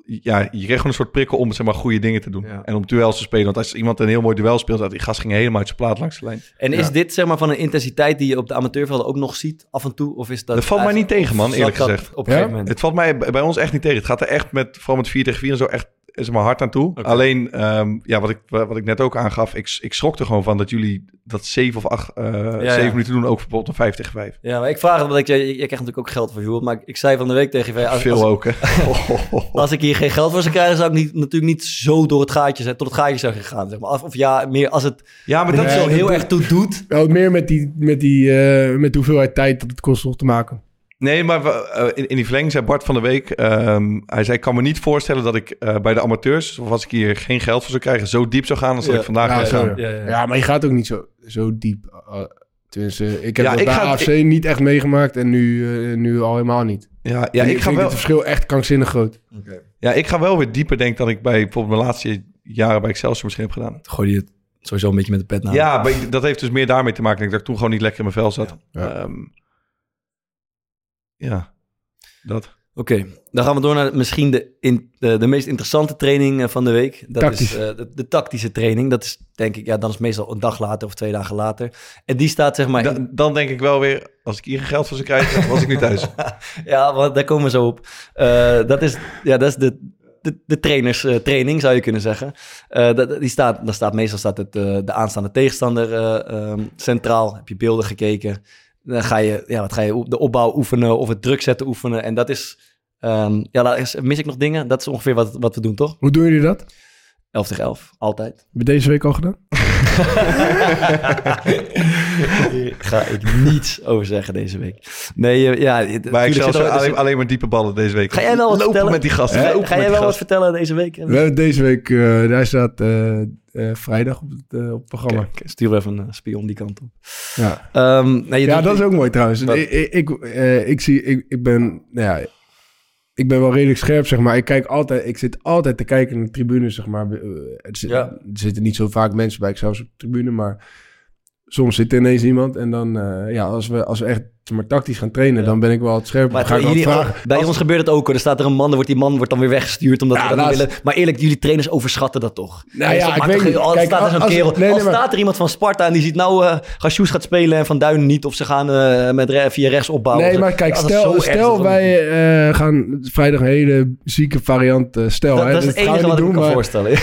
ja, je kreeg gewoon een soort prikkel om zeg maar goede dingen te doen. Ja. En om duels te spelen. Want als iemand een heel mooi duel speelt, die gast ging helemaal uit zijn plaat langs de lijn. En is Ja. dit zeg maar van een intensiteit die je op de amateurvelden ook nog ziet af en toe? Of is dat Dat valt mij niet tegen, man, eerlijk gezegd. Op een Ja? gegeven moment. Het valt mij bij bij ons echt niet tegen. Het gaat er echt met, vooral met 4 tegen 4 en zo, echt is maar hard aan toe. Alleen, ehm, ja, wat ik, wat ik net ook aangaf, ik, ik schrok er gewoon van dat jullie dat 7 of 8, eh ja. 7 minuten doen, ook bijvoorbeeld een 5 tegen 5. Ja, maar ik vraag het, want ik, je, je krijgt natuurlijk ook geld voor je Maar ik, zei van de week tegen je, als, Veel als, ook, hè. [laughs] als ik hier geen geld voor zou krijgen, zou ik niet, natuurlijk niet zo door het gaatje zijn, tot het gaatje zou gaan. Zeg maar. of, of ja, meer als het ja, maar er dat zo heel erg toe doet. Wel meer met, die, met, die, eh, met de hoeveelheid tijd dat het kost om te maken. Nee, maar we- eh, in, in die verlenging zei Bart van de Week... ehm, hij zei, ik kan me niet voorstellen dat ik eh, bij de amateurs... of als ik hier geen geld voor zou krijgen... zo diep zou gaan als dat ik vandaag gegaan. ja. Ja, ja. Ja, maar je gaat ook niet zo, zo diep. Uh, tenminste, ik heb Ja, dat ik bij ga- AFC niet echt meegemaakt en nu, eh, nu al helemaal niet. Ja, ja, ik, ga vind wel, het verschil echt krankzinnig groot. ja, ik ga wel weer dieper denk dan ik bij bijvoorbeeld mijn laatste jaren bij Excelsior misschien heb gedaan. Gooi je het sowieso een beetje met de pet naar. Ja, maar ik- dat heeft dus meer daarmee te maken. denk ik, Dat ik toen gewoon niet lekker in mijn vel zat. Ja. Ja, ja dat. Oké, dan gaan we door naar misschien de, in, de, de meest interessante training eh, van de week. Dat Tactisch. is eh, de, de tactische training. Dat is denk ik, ja, dan is het meestal een dag later of twee dagen later. En die staat zeg maar... in- dan denk ik wel weer, als ik hier geen geld voor zou krijgen, was ik nu thuis. [laughs] Ja, want daar komen we zo op. Eh, dat is, ja, dat is de, de, de trainerstraining, zou je kunnen zeggen. Eh, dat, die staat, daar staat meestal staat het, eh, de aanstaande tegenstander eh, ehm, centraal. Heb je beelden gekeken. Dan ga je, ja, wat ga je de opbouw oefenen of het druk zetten oefenen. En dat is, ehm, ja, mis ik nog dingen? Dat is ongeveer wat, wat we doen, toch? Hoe doen jullie dat? 11 tegen 11, altijd. Heb je deze week al gedaan? [laughs] [laughs] Hier ga ik niets over zeggen deze week. Nee, eh, ja... Maar ik er- alleen, alleen maar diepe ballen deze week. Ga jij wel wat Lopen vertellen? met die gasten. Ga- lopen Ga met jij wel wat vertellen deze week? We hebben deze week, eh, daar staat eh, eh, vrijdag op het, eh, op het programma. Kijk, stuur even een spion die kant op. Ja, Ehm, nee, je ja doet- dat is ook mooi trouwens. Wat? Ik, ik, ik, eh, ik zie, ik, ik ben, nou ja, ik ben wel redelijk scherp, zeg maar. Ik kijk altijd, ik zit altijd te kijken naar de tribune, zeg maar. Eh, Het zit, Ja. Er zitten niet zo vaak mensen bij, ik zelfs op de tribune, maar soms zit er ineens iemand. En dan, eh, ja, als we, als we echt zeg maar, tactisch gaan trainen, Ja. dan ben ik wel wat scherper. Maar ga ik jullie, vragen. bij Als- ons gebeurt het ook. hoor. Er staat er een man, dan wordt die man wordt dan weer weggestuurd omdat Ja, we dat niet laatst- willen. Maar eerlijk, jullie trainers overschatten dat toch? Nou ja, ik weet niet. geen- Al Kijk, staat er zo'n als- kerel, nee, al nee, maar- staat er iemand van Sparta en die ziet nou uh, Gasjoes gaat spelen en Van Duinen niet. Of ze gaan eh, met re- via rechts opbouwen. Nee, maar kijk, stel, stel wij eh, gaan vrijdag een hele zieke variant eh stel. Dat, hè, dat is het enige wat ik me kan voorstellen. [laughs]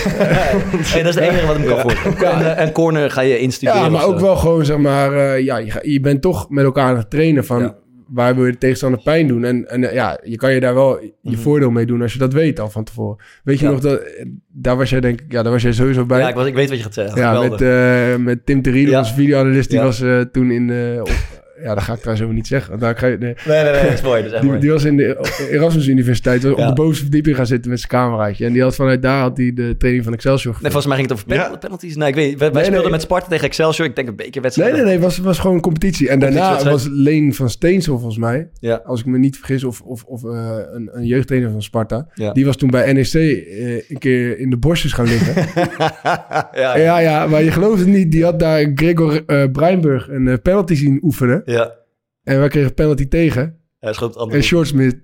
dat is het enige wat ik me kan voorstellen. En, eh, corner ga je instuderen. Ja, maar ook wel gewoon, zeg maar, eh, ja, je bent toch met elkaar aan het trainen van Ja. waar wil je de tegenstander pijn doen. En, en ja, je kan je daar wel je Mhm. voordeel mee doen als je dat weet al van tevoren. Weet je Ja. nog, dat, daar was jij denk ik, ja, daar was jij sowieso bij. Ja, ik, was, ik weet wat je gaat zeggen. Ja, met, eh, met Tim Terriel, onze videoanalist, die was eh, toen in op- ja, dat ga ik trouwens helemaal niet zeggen. want Daar ga je, nee. Nee, nee, nee, dat is mooi. Dat is echt Die, mooi. die was in de Erasmus Universiteit op de bovenste verdieping gaan zitten met zijn cameraatje. En die had vanuit daar had hij de training van Excelsior Nee, volgens mij ging het over pen- Ja. penalties. Nee, ik weet. Wij, speelden met Sparta tegen Excelsior. Ik denk een bekerwedstrijd. Nee, nee, nee, het was, was gewoon een competitie. En daarna was. Leen van Steensel volgens mij, Ja. als ik me niet vergis, of, of, of eh, een, een jeugdtrainer van Sparta. Die was toen bij NEC eh, een keer in de bosjes gaan liggen. [laughs] ja, ja. ja, maar je gelooft het niet. Die had daar Gregor eh Breinburg een penalty zien oefenen. Ja. En wij kregen penalty tegen. Hij schoot het andere En Short Smith,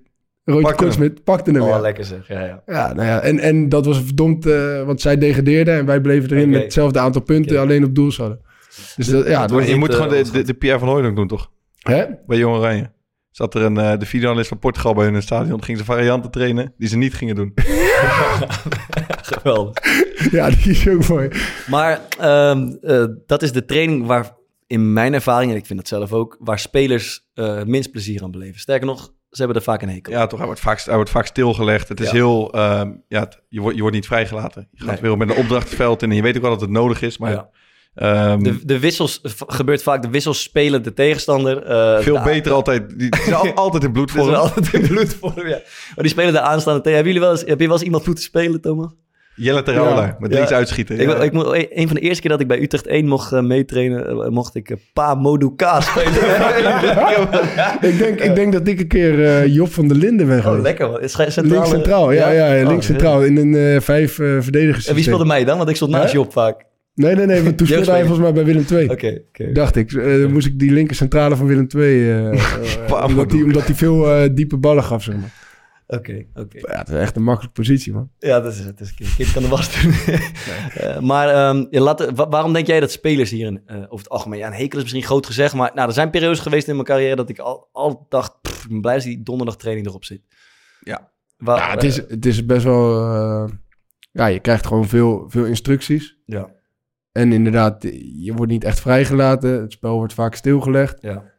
Roodje Pakte hem. Kortsmith, pakte hem. Oh, ja. lekker zeg. Ja, ja. Ja, nou ja, en, en dat was verdomd, eh, want zij degradeerden en wij bleven erin met hetzelfde aantal punten, alleen op doel hadden. Dus dat, ja, dat je niet, moet gewoon de, de, Pierre van Hooydonk doen, toch? hè? Bij Jong Oranje. Zat er een, eh, de videoanalist van Portugal bij hun in het stadion. Gingen ze varianten trainen die ze niet gingen doen. [laughs] Geweldig. Ja, die is ook mooi. Maar ehm, eh, dat is de training waar in mijn ervaring, en ik vind dat zelf ook, waar spelers eh, minst plezier aan beleven. Sterker nog, ze hebben er vaak een hekel. Ja, toch? Hij wordt vaak, hij wordt vaak stilgelegd. Het is Ja. heel... ehm, ja, het- je, wordt, je wordt niet vrijgelaten. Je gaat Nee. weer met een opdracht het veld in en je weet ook wel dat het nodig is. Maar Ja. Ehm, De, de wissels, gebeurt vaak, de wissels spelen de tegenstander. eh, veel de- beter altijd. Die, al- [laughs] altijd in bloedvorm. altijd in bloedvorm, ja. Maar die spelen de aanstaande tegen. Hebben jullie wel eens, heb je wel eens iemand moeten spelen, Thomas? Jelle Terola, Ja. met Ja. links uitschieten. Ik, Ja. ik, moet- een van de eerste keer dat ik bij Utrecht 1 mocht eh, meetrainen, eh, mocht ik eh, Pa Moduka spelen. [laughs] [laughs] ik, denk, ik denk dat ik een keer eh, Job van der Linden ben oh, lekker man. Centrale- Links centraal, ja, ja, ja, Oh, links centraal. In een eh, vijf eh verdedigers. En wie speelde mij dan? Want ik stond naast? Job vaak. Nee, nee, nee, want toen [laughs] speelde hij volgens mij bij Willem II. Oké, oké. Dacht ik. Eh, dan moest ik die linker centrale van Willem II... omdat, hij, veel eh, diepe ballen gaf, zeg maar. Oké, oké. Ja, het is echt een makkelijke positie, man. Ja, dat is het. is kind, kan de was doen. [laughs] Eh, maar ja, laten, wa- waarom denk jij dat spelers hier in, eh, over het algemeen... Ja, een hekel is misschien groot gezegd, maar nou, er zijn periodes geweest in mijn carrière... dat ik al, al dacht, pff, ik ben blij dat die donderdagtraining erop zit. Ja. Ja, het is, het is best wel... eh, ja, je krijgt gewoon veel, veel instructies. Ja, En inderdaad, je wordt niet echt vrijgelaten. Het spel wordt vaak stilgelegd. ja.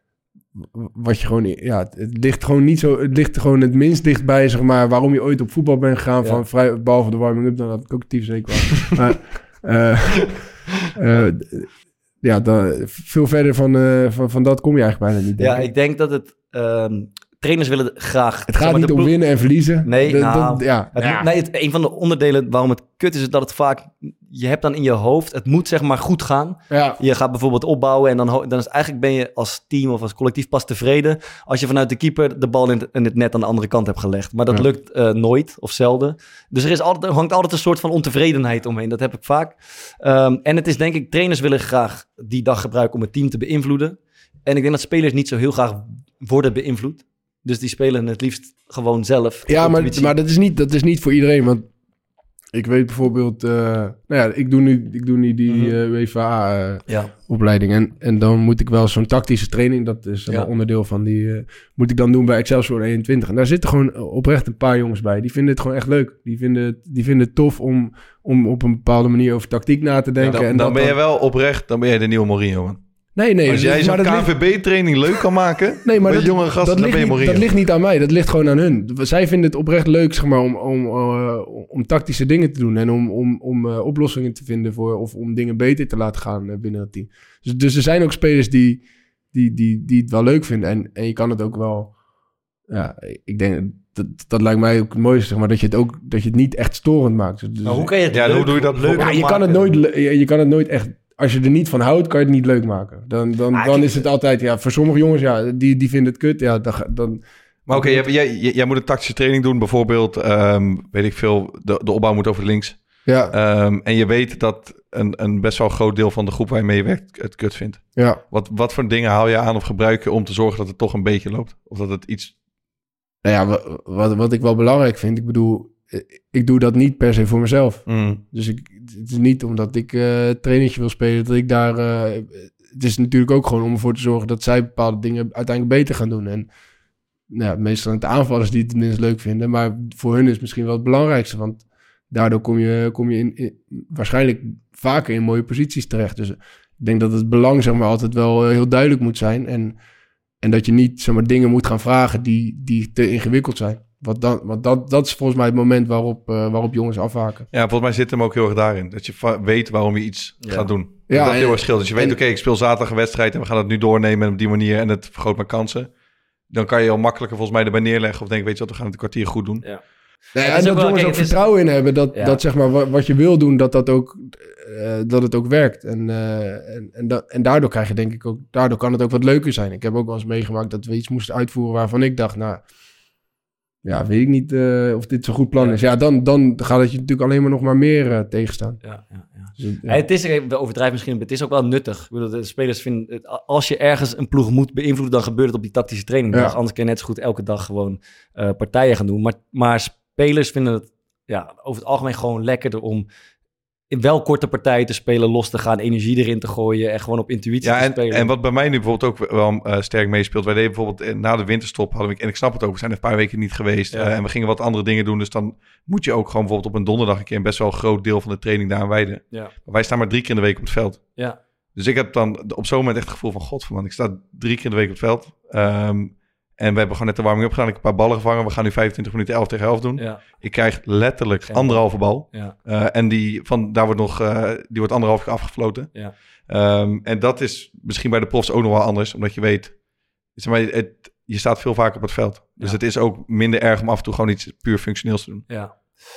Wat je gewoon... Ja, het, het ligt gewoon niet zo... Het ligt gewoon het minst dichtbij, zeg maar... waarom je ooit op voetbal bent gegaan. Ja. Van vrij, behalve de warming-up, dan had ik ook tyfus zeker wel. [laughs] maar... eh, eh, ja, dan, veel verder van, eh, van, van dat kom je eigenlijk bijna niet. ja, ik denk dat het... ehm, trainers willen graag... Het gaat niet om winnen en verliezen. Nee, nou, ja. Het ja. nee, het, een van de onderdelen waarom het kut is, is dat het vaak... Je hebt dan in je hoofd, het moet zeg maar goed gaan. ja. Je gaat bijvoorbeeld opbouwen en dan, dan is eigenlijk ben je als team of als collectief pas tevreden als je vanuit de keeper de bal in het, in het net aan de andere kant hebt gelegd. Maar dat Ja. lukt eh, nooit of zelden. Dus er, is altijd, er hangt altijd een soort van ontevredenheid omheen. Dat heb ik vaak. Ehm, en het is denk ik, trainers willen graag die dag gebruiken om het team te beïnvloeden. En ik denk dat spelers niet zo heel graag worden beïnvloed. Dus die spelen het liefst gewoon zelf. Ja, maar, maar dat, is niet, dat is niet voor iedereen. Want ik weet bijvoorbeeld... eh, nou ja, ik doe nu, ik doe nu die Mhm. eh, UEFA-opleiding. Ja, en, en dan moet ik wel zo'n tactische training... dat is Ja. onderdeel van die... eh, moet ik dan doen bij Excelsior 21. En daar zitten gewoon oprecht een paar jongens bij. Die vinden het gewoon echt leuk. Die vinden het, die vinden het tof om, om op een bepaalde manier over tactiek na te denken. dan, en dan dat ben je wel oprecht, dan ben jij de nieuwe Mourinho, man. Nee, nee. Als jij zo'n maar dat ligt- KVB-training leuk kan maken, [laughs] Nee, maar met dat, jonge gasten, dat, ligt niet, dat ligt niet aan mij, dat ligt gewoon aan hun. Zij vinden het oprecht leuk zeg maar, om, om, eh, om tactische dingen te doen en om, om, om eh, oplossingen te vinden voor, of om dingen beter te laten gaan eh, binnen het team. Dus, dus er zijn ook spelers die, die, die, die het wel leuk vinden en, en je kan het ook wel. Ja, ik denk dat dat lijkt mij ook het mooiste, zeg maar, dat je het ook dat je het niet echt storend maakt. Dus, hoe kan je het Ja, leuk, hoe doe je dat leuk ja, je kan het nooit, je kan het nooit echt. Als je er niet van houdt, kan je het niet leuk maken. Dan, dan, Ah, dan is het altijd, ja, voor sommige jongens, ja, die, die vinden het kut. Ja, dan, dan, Maar oké, jij, jij, jij moet een tactische training doen. Bijvoorbeeld, ehm, weet ik veel, de, de opbouw moet over links. ja, Ehm, en je weet dat een, een best wel groot deel van de groep waar je mee werkt het kut vindt. ja. Wat, wat voor dingen haal je aan of gebruik je om te zorgen dat het toch een beetje loopt? Of dat het iets... Nou ja, wa- wat, wat ik wel belangrijk vind, ik bedoel, eh, ik doe dat niet per se voor mezelf. Mm, Dus ik, het is niet omdat ik eh trainertje wil spelen, dat ik daar... eh, het is natuurlijk ook gewoon om ervoor te zorgen dat zij bepaalde dingen uiteindelijk beter gaan doen. En nou ja, meestal het aanvallers die het het minst leuk vinden, maar voor hun is het misschien wel het belangrijkste, want daardoor kom je, kom je in, in- waarschijnlijk vaker in mooie posities terecht. Dus ik denk dat het belang zeg maar, altijd wel eh, heel duidelijk moet zijn en, en dat je niet zeg maar, dingen moet gaan vragen die, die te ingewikkeld zijn. Want, dan, want dat, dat is volgens mij het moment waarop, eh, waarop jongens afhaken. Ja, volgens mij zit hem ook heel erg daarin. Dat je weet waarom je iets Ja. gaat doen. Ja, dat en- heel erg scheelt. Dus je weet, oké, ik speel zaterdag een wedstrijd en we gaan het nu doornemen op die manier en het vergroot mijn kansen. Dan kan je al makkelijker volgens mij erbij neerleggen of denk, weet je wat, we gaan het een kwartier goed doen. Ja. Nee, Het en is dat jongens ook is- vertrouwen in hebben dat, Ja. dat zeg maar wat, wat je wil doen, dat dat ook eh, dat het ook werkt. En, eh, en, en, dat, en daardoor krijg je denk ik ook, daardoor kan het ook wat leuker zijn. Ik heb ook wel eens meegemaakt dat we iets moesten uitvoeren waarvan ik dacht, nou, ja, weet ik niet eh, of dit zo'n goed plan Ja. is. Ja, dan, dan gaat het je natuurlijk alleen maar nog maar meer eh, tegenstaan. Ja, ja, ja. Dus, het- ja. Ja, Het is, we overdrijven misschien, maar het is ook wel nuttig. Ik bedoel, de spelers vinden, het, als je ergens een ploeg moet beïnvloeden, dan gebeurt het op die tactische trainingdag. Ja. Anders kun je net zo goed elke dag gewoon eh, partijen gaan doen. Maar, maar spelers vinden het ja, over het algemeen gewoon lekkerder om wel korte partijen te spelen, los te gaan, energie erin te gooien en gewoon op intuïtie Ja, te en, spelen. en wat bij mij nu bijvoorbeeld ook wel eh, sterk meespeelt. Wij deden bijvoorbeeld eh, na de winterstop hadden we, en ik snap het ook, we zijn er een paar weken niet geweest. Ja. eh, en we gingen wat andere dingen doen. Dus dan moet je ook gewoon bijvoorbeeld op een donderdag een keer een best wel groot deel van de training daar aan wijden. Ja. Maar wij staan maar drie keer in de week op het veld. Ja. Dus ik heb dan op zo'n moment echt het gevoel van, god man, ik sta drie keer in de week op het veld. Ehm, En we hebben gewoon net de warming-up gedaan. Ik heb een paar ballen gevangen. We gaan nu 25 minuten 11 tegen 11 doen. Ja, Ik krijg letterlijk Geen anderhalve bal. ja, Eh, en die, van, daar wordt nog, eh, die wordt anderhalf keer afgefloten. ja. Ehm, en dat is misschien bij de profs ook nog wel anders. Omdat je weet, zeg maar, het, je staat veel vaker op het veld. Dus het is ook minder erg om af en toe gewoon iets puur functioneels te doen. Ja.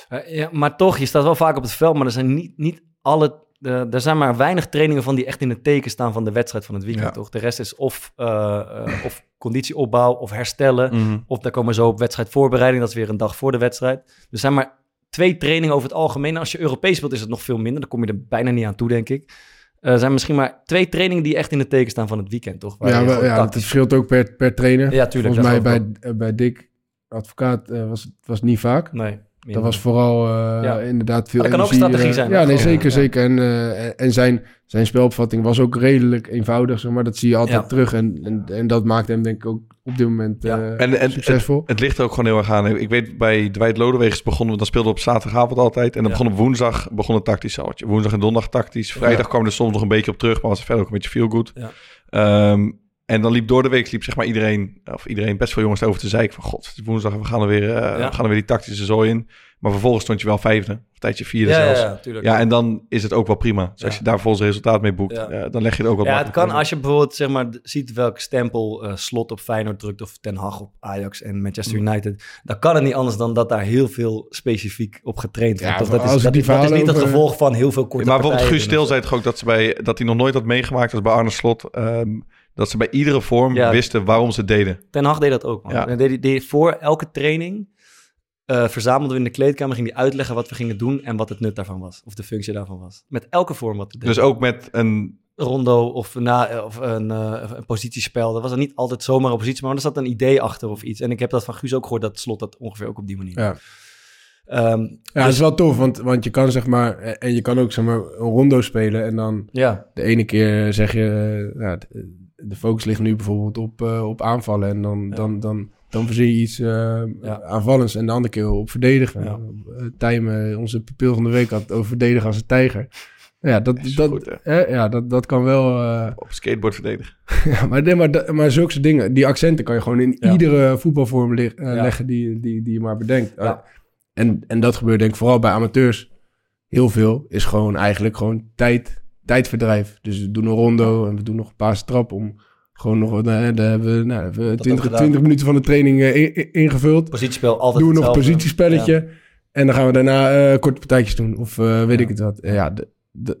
Eh, ja, maar toch, je staat wel vaak op het veld, maar er zijn niet, niet alle. Er zijn maar weinig trainingen van die echt in het teken staan van de wedstrijd van het weekend, Ja. toch? De rest is of, eh, eh, of conditieopbouw of herstellen. Mhm. Of daar komen we zo op wedstrijdvoorbereiding, dat is weer een dag voor de wedstrijd. Er zijn maar twee trainingen over het algemeen. Als je Europees speelt is het nog veel minder. Dan kom je er bijna niet aan toe, denk ik. Er zijn misschien maar twee trainingen die echt in het teken staan van het weekend, toch? Waar Ja, ja het verschilt ook per, per trainer. Ja, tuurlijk. Volgens mij bij, eh, bij Dick, advocaat, was het was niet vaak. Nee. Dat was vooral eh, Ja. inderdaad veel Maar dat kan ook energie, strategie eh, zijn, Ja, nee, zeker, ja. zeker. En, eh, en zijn, zijn spelopvatting was ook redelijk eenvoudig, zeg maar. Dat zie je altijd Ja. terug. En, en, en dat maakt hem denk ik ook op dit moment Ja. eh, En, en succesvol. Het ligt er ook gewoon heel erg aan. Ik weet, bij Dwight Lodewegens begonnen we, dan speelden we op zaterdagavond altijd. En dan Ja. begon op woensdag begon het tactisch zoutje. Woensdag en donderdag tactisch. Vrijdag Ja. kwam er soms nog een beetje op terug, maar was er verder ook een beetje feel good. Ja. En dan liep door de week liep zeg maar iedereen, of iedereen, best veel jongens over te zeiken van god, woensdag en we gaan er weer, eh, we gaan er weer die tactische zooi in. Maar vervolgens stond je wel vijfde, of tijdje vierde ja, ja, zelfs. ja, Ja, tuurlijk. en dan is het ook wel prima. Dus als Ja. je daar volgens resultaat mee boekt, Ja. eh, dan leg je het ook wat Ja, het kan als je bijvoorbeeld zeg maar, ziet welke stempel eh, Slot op Feyenoord drukt of Ten Hag op Ajax en Manchester Mm. United. Dan kan het niet anders dan dat daar heel veel specifiek op getraind wordt. Ja, Toch? dat, is, dat, dat is niet het gevolg van heel veel korte maar bijvoorbeeld Guus Stil zei toch ook dat, ze bij, dat hij nog nooit had meegemaakt als bij Arne Slot. ehm, dat ze bij iedere vorm Ja. wisten waarom ze het deden. Ten Hag deed dat ook. Man. Ja. En deed, voor elke training eh, verzamelden we in de kleedkamer, ging hij uitleggen wat we gingen doen en wat het nut daarvan was. Of de functie daarvan was. Met elke vorm wat we deden. Dus ook met een... rondo of, na, of een, eh, een positiespel. Dat was dan niet altijd zomaar een positie, maar er zat een idee achter of iets. En ik heb dat van Guus ook gehoord, dat Slot dat ongeveer ook op die manier. Ja. Ehm, Ja, dat is wel tof, want, want je kan zeg maar... En je kan ook zeg maar een rondo spelen en dan... ja, De ene keer zeg je, ja, de, focus ligt nu bijvoorbeeld op, eh, op aanvallen. En dan, Ja. dan, dan, dan verzin je iets Ja. aanvallends. En de andere keer op verdedigen. Ja. Eh, Tijmen, onze pupil van de week, had over verdedigen als een tijger. Ja, dat, dat, goed, hè? ja, dat, dat kan wel. eh, Op skateboard verdedigen. [laughs] ja, maar, nee, maar, maar zulke dingen, die accenten kan je gewoon in iedere voetbalvorm leg- leggen die, die, die je maar bedenkt. Ja. En, en dat gebeurt denk ik vooral bij amateurs. Heel veel is gewoon eigenlijk gewoon tijd, tijdverdrijf. Dus we doen een rondo en we doen nog een paar trap om gewoon nog... wat, eh, daar hebben we, nou, hebben we ook 20, gedaan. 20 minuten van de training eh, in- in- ingevuld. positiespel altijd Doen we nog een positiespelletje. En dan gaan we daarna eh, korte partijtjes doen. Of weet Ja. ik het wat. Ja,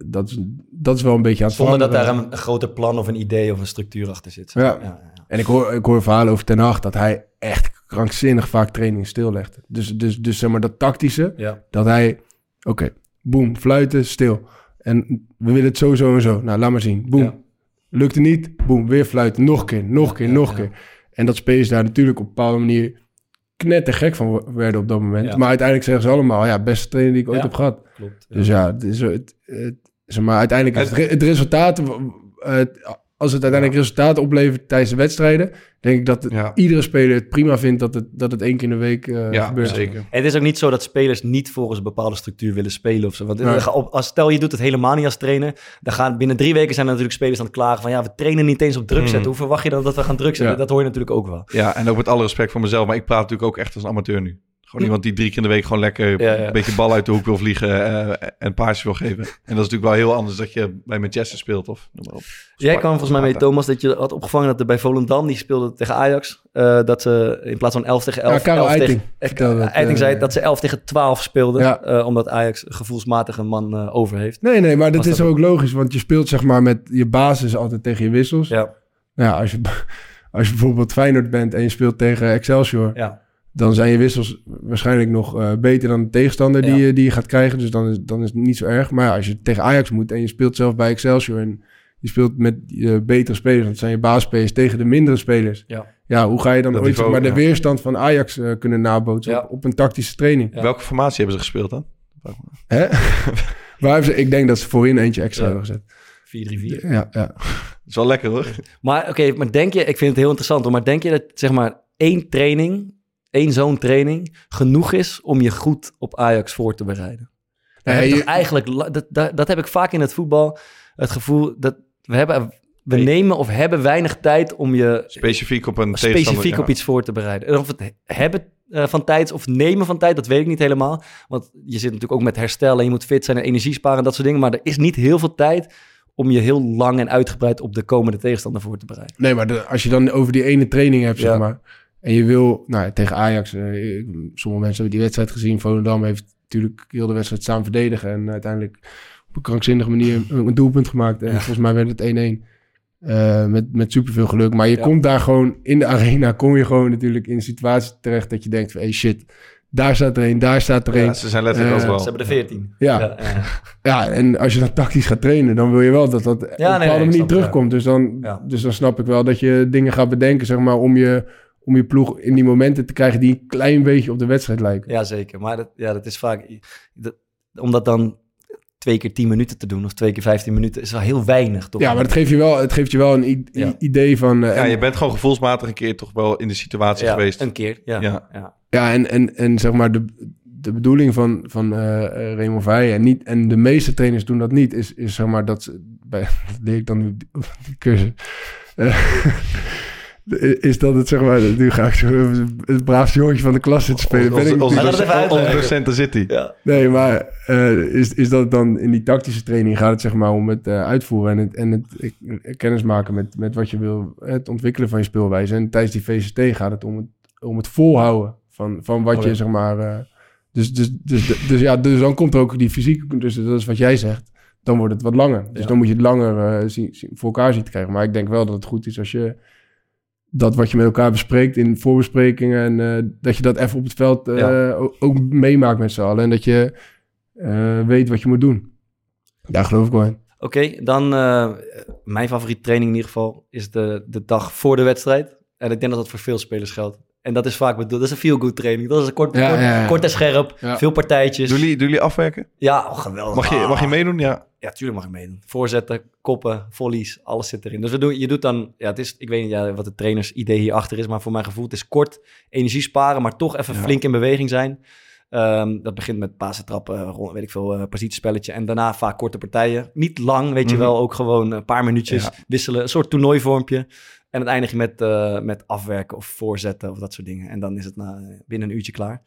dat, is, dat is wel een beetje aan het Zonder dat daar een, een groter plan of een idee of een structuur achter zit. Ja. ja, ja. En ik hoor, ik hoor verhalen over Ten Hag dat hij echt krankzinnig vaak training stillegt. Dus, dus, dus zeg maar dat tactische, dat hij, oké, boem, fluiten, stil. En we willen het zo, zo en zo. Nou, laat maar zien. Boem. Ja. Lukt het niet? Boem, weer fluiten. Nog een keer, nog een keer, nog een keer. En dat spelers daar natuurlijk op een bepaalde manier knettergek van werden op dat moment. Ja. Maar uiteindelijk zeggen ze allemaal, ja, beste trainer die ik ooit Ja. heb gehad. Klopt. Dus ja, het is, het, het, zeg maar, uiteindelijk is het, het resultaat, eh, als het uiteindelijk resultaat oplevert tijdens de wedstrijden, denk ik dat Ja. iedere speler het prima vindt dat het, dat het één keer in de week eh, Ja, gebeurt. zeker. En het is ook niet zo dat spelers niet volgens een bepaalde structuur willen spelen of zo. Want Nee. als, stel je doet het helemaal niet als trainer, dan gaan binnen drie weken zijn er natuurlijk spelers aan het klagen van ja, we trainen niet eens op druk zetten. Mm. Hoe verwacht je dan dat we gaan druk zetten? Ja. Dat hoor je natuurlijk ook wel. Ja, en ook met alle respect voor mezelf. Maar ik praat natuurlijk ook echt als een amateur nu. Gewoon iemand die drie keer in de week gewoon lekker Ja, ja. een beetje bal uit de hoek wil vliegen eh, en paasjes wil geven. En dat is natuurlijk wel heel anders dat je bij Manchester speelt of noem maar op. Jij kwam volgens mij mee. Thomas, dat je had opgevangen dat er bij Volendam, die speelde tegen Ajax, eh, dat ze in plaats van 11 tegen 11... Ja, Karel 11 tegen- Eiting eh, Eiting zei dat ze 11 tegen 12 speelden, Ja. eh, omdat Ajax gevoelsmatig een man eh, over heeft. Nee, nee, maar dat Was is dat ook logisch, want je speelt zeg maar met je basis altijd tegen je wissels. Ja, Nou ja, als je, [laughs] als je bijvoorbeeld Feyenoord bent en je speelt tegen Excelsior, ja, dan zijn je wissels waarschijnlijk nog eh, beter dan de tegenstander die, je, die je gaat krijgen. Dus dan is, dan is het niet zo erg. Maar ja, als je tegen Ajax moet en je speelt zelf bij Excelsior en je speelt met eh, betere spelers, want het zijn je basisspelers tegen de mindere spelers. ja. Ja, hoe ga je dan Dat ooit niveau, maar, de weerstand van Ajax eh, kunnen nabootsen Ja. op, op een tactische training? Ja. Welke formatie hebben ze gespeeld dan? Hè? [laughs] Waar hebben ze, ik denk dat ze voorin eentje extra Ja. hebben gezet. 4-3-4. Ja, ja. Dat is wel lekker hoor. Maar oké, maar denk je, ik vind het heel interessant, hoor, maar denk je dat zeg maar één training, één zo'n training, genoeg is om je goed op Ajax voor te bereiden? Nee, je eigenlijk, dat, dat, dat heb ik vaak in het voetbal, het gevoel dat we hebben we Nee. nemen of hebben weinig tijd om je Specifiek op een specifiek ja. op iets voor te bereiden. En Of het he- hebben eh, van tijd of nemen van tijd, dat weet ik niet helemaal. Want je zit natuurlijk ook met herstellen en je moet fit zijn en energie sparen en dat soort dingen. Maar er is niet heel veel tijd om je heel lang en uitgebreid op de komende tegenstander voor te bereiden. Nee, maar de- als je dan over die ene training hebt, Ja. zeg maar. En je wil, nou, tegen Ajax, eh, sommige mensen hebben die wedstrijd gezien. Volendam heeft natuurlijk heel de wedstrijd staan verdedigen. En uiteindelijk op een krankzinnige manier een doelpunt gemaakt. En Ja. volgens mij werd het 1-1. Eh, met, met superveel geluk. Maar je Ja. komt daar gewoon in de arena, kom je gewoon natuurlijk in een situatie terecht dat je denkt van, hey shit, daar staat er een, daar staat er een. Ja, ze zijn letterlijk Eh, overal. Ze hebben er 14. Ja. ja, ja. Ja, en als je dan tactisch gaat trainen, dan wil je wel dat dat op een nee, nee, bepaalde manier terugkomt. Dus, dan, Ja. dus dan snap ik wel dat je dingen gaat bedenken, zeg maar, om je, om je ploeg in die momenten te krijgen die een klein beetje op de wedstrijd lijken. Ja, zeker. Maar dat, ja, dat is vaak... Dat, om dat dan twee keer 10 minuten te doen of twee keer 15 minuten is wel heel weinig, toch? Ja, maar het geeft je wel, het geeft je wel een i- i- Ja. idee van... eh, Ja, je bent gewoon gevoelsmatig een keer toch wel in de situatie Ja, geweest. Een keer, ja. Ja. ja. Ja, en, en, en zeg maar de, de bedoeling van, van eh eh, Raymond en, niet, en de meeste trainers doen dat niet, is, is zeg maar dat ze, bij, [laughs] dat leer ik dan die, op die cursus, Eh, [laughs] is dat het zeg maar, nu ga ik zo het braafste jongetje van de klas zitten spelen. Ben ik Onze-. Ja. Nee, maar eh, is, is dat dan in die tactische training gaat het zeg maar om het eh, uitvoeren en het, en het eh, kennismaken met, met wat je wil, het ontwikkelen van je speelwijze. En tijdens die VCT gaat het om het, om het volhouden van, van wat Oh, je zeg maar. eh, dus, dus, dus, dus, ja, dus dan komt er ook die fysiek, dus dat is wat jij zegt. Dan wordt het wat langer. Dus Ja. dan moet je het langer eh, zien, zien- voor elkaar zien te krijgen. Maar ik denk wel dat het goed is als je dat wat je met elkaar bespreekt in voorbesprekingen. En eh, dat je dat even op het veld eh, Ja. ook meemaakt met z'n allen. En dat je eh, weet wat je moet doen. Daar geloof ik wel in. Oké, dan eh, mijn favoriete training in ieder geval is de, de dag voor de wedstrijd. En ik denk dat dat voor veel spelers geldt. En dat is vaak bedoeld, dat is een feel-good training. Dat is een kort, Ja, kort, ja, ja. kort en scherp, Ja. veel partijtjes. Doen jullie, doen jullie afwerken? Ja, oh, geweldig. Mag je, mag je meedoen? Ja. Ja, tuurlijk mag ik meedoen. Voorzetten, koppen, volleys, alles zit erin. Dus we doen, je doet dan, ja, het is, ik weet niet ja, wat de trainers idee hierachter is, maar voor mijn gevoel, het is kort, energie sparen, maar toch even Ja. flink in beweging zijn. Ehm, dat begint met pasen, trappen, weet ik veel, eh positiespelletje. En daarna vaak korte partijen. Niet lang, weet je Mhm. wel, ook gewoon een paar minuutjes Ja. wisselen. Een soort toernooivormpje. En het eindig je met, eh, met afwerken of voorzetten of dat soort dingen. En dan is het na, binnen een uurtje klaar.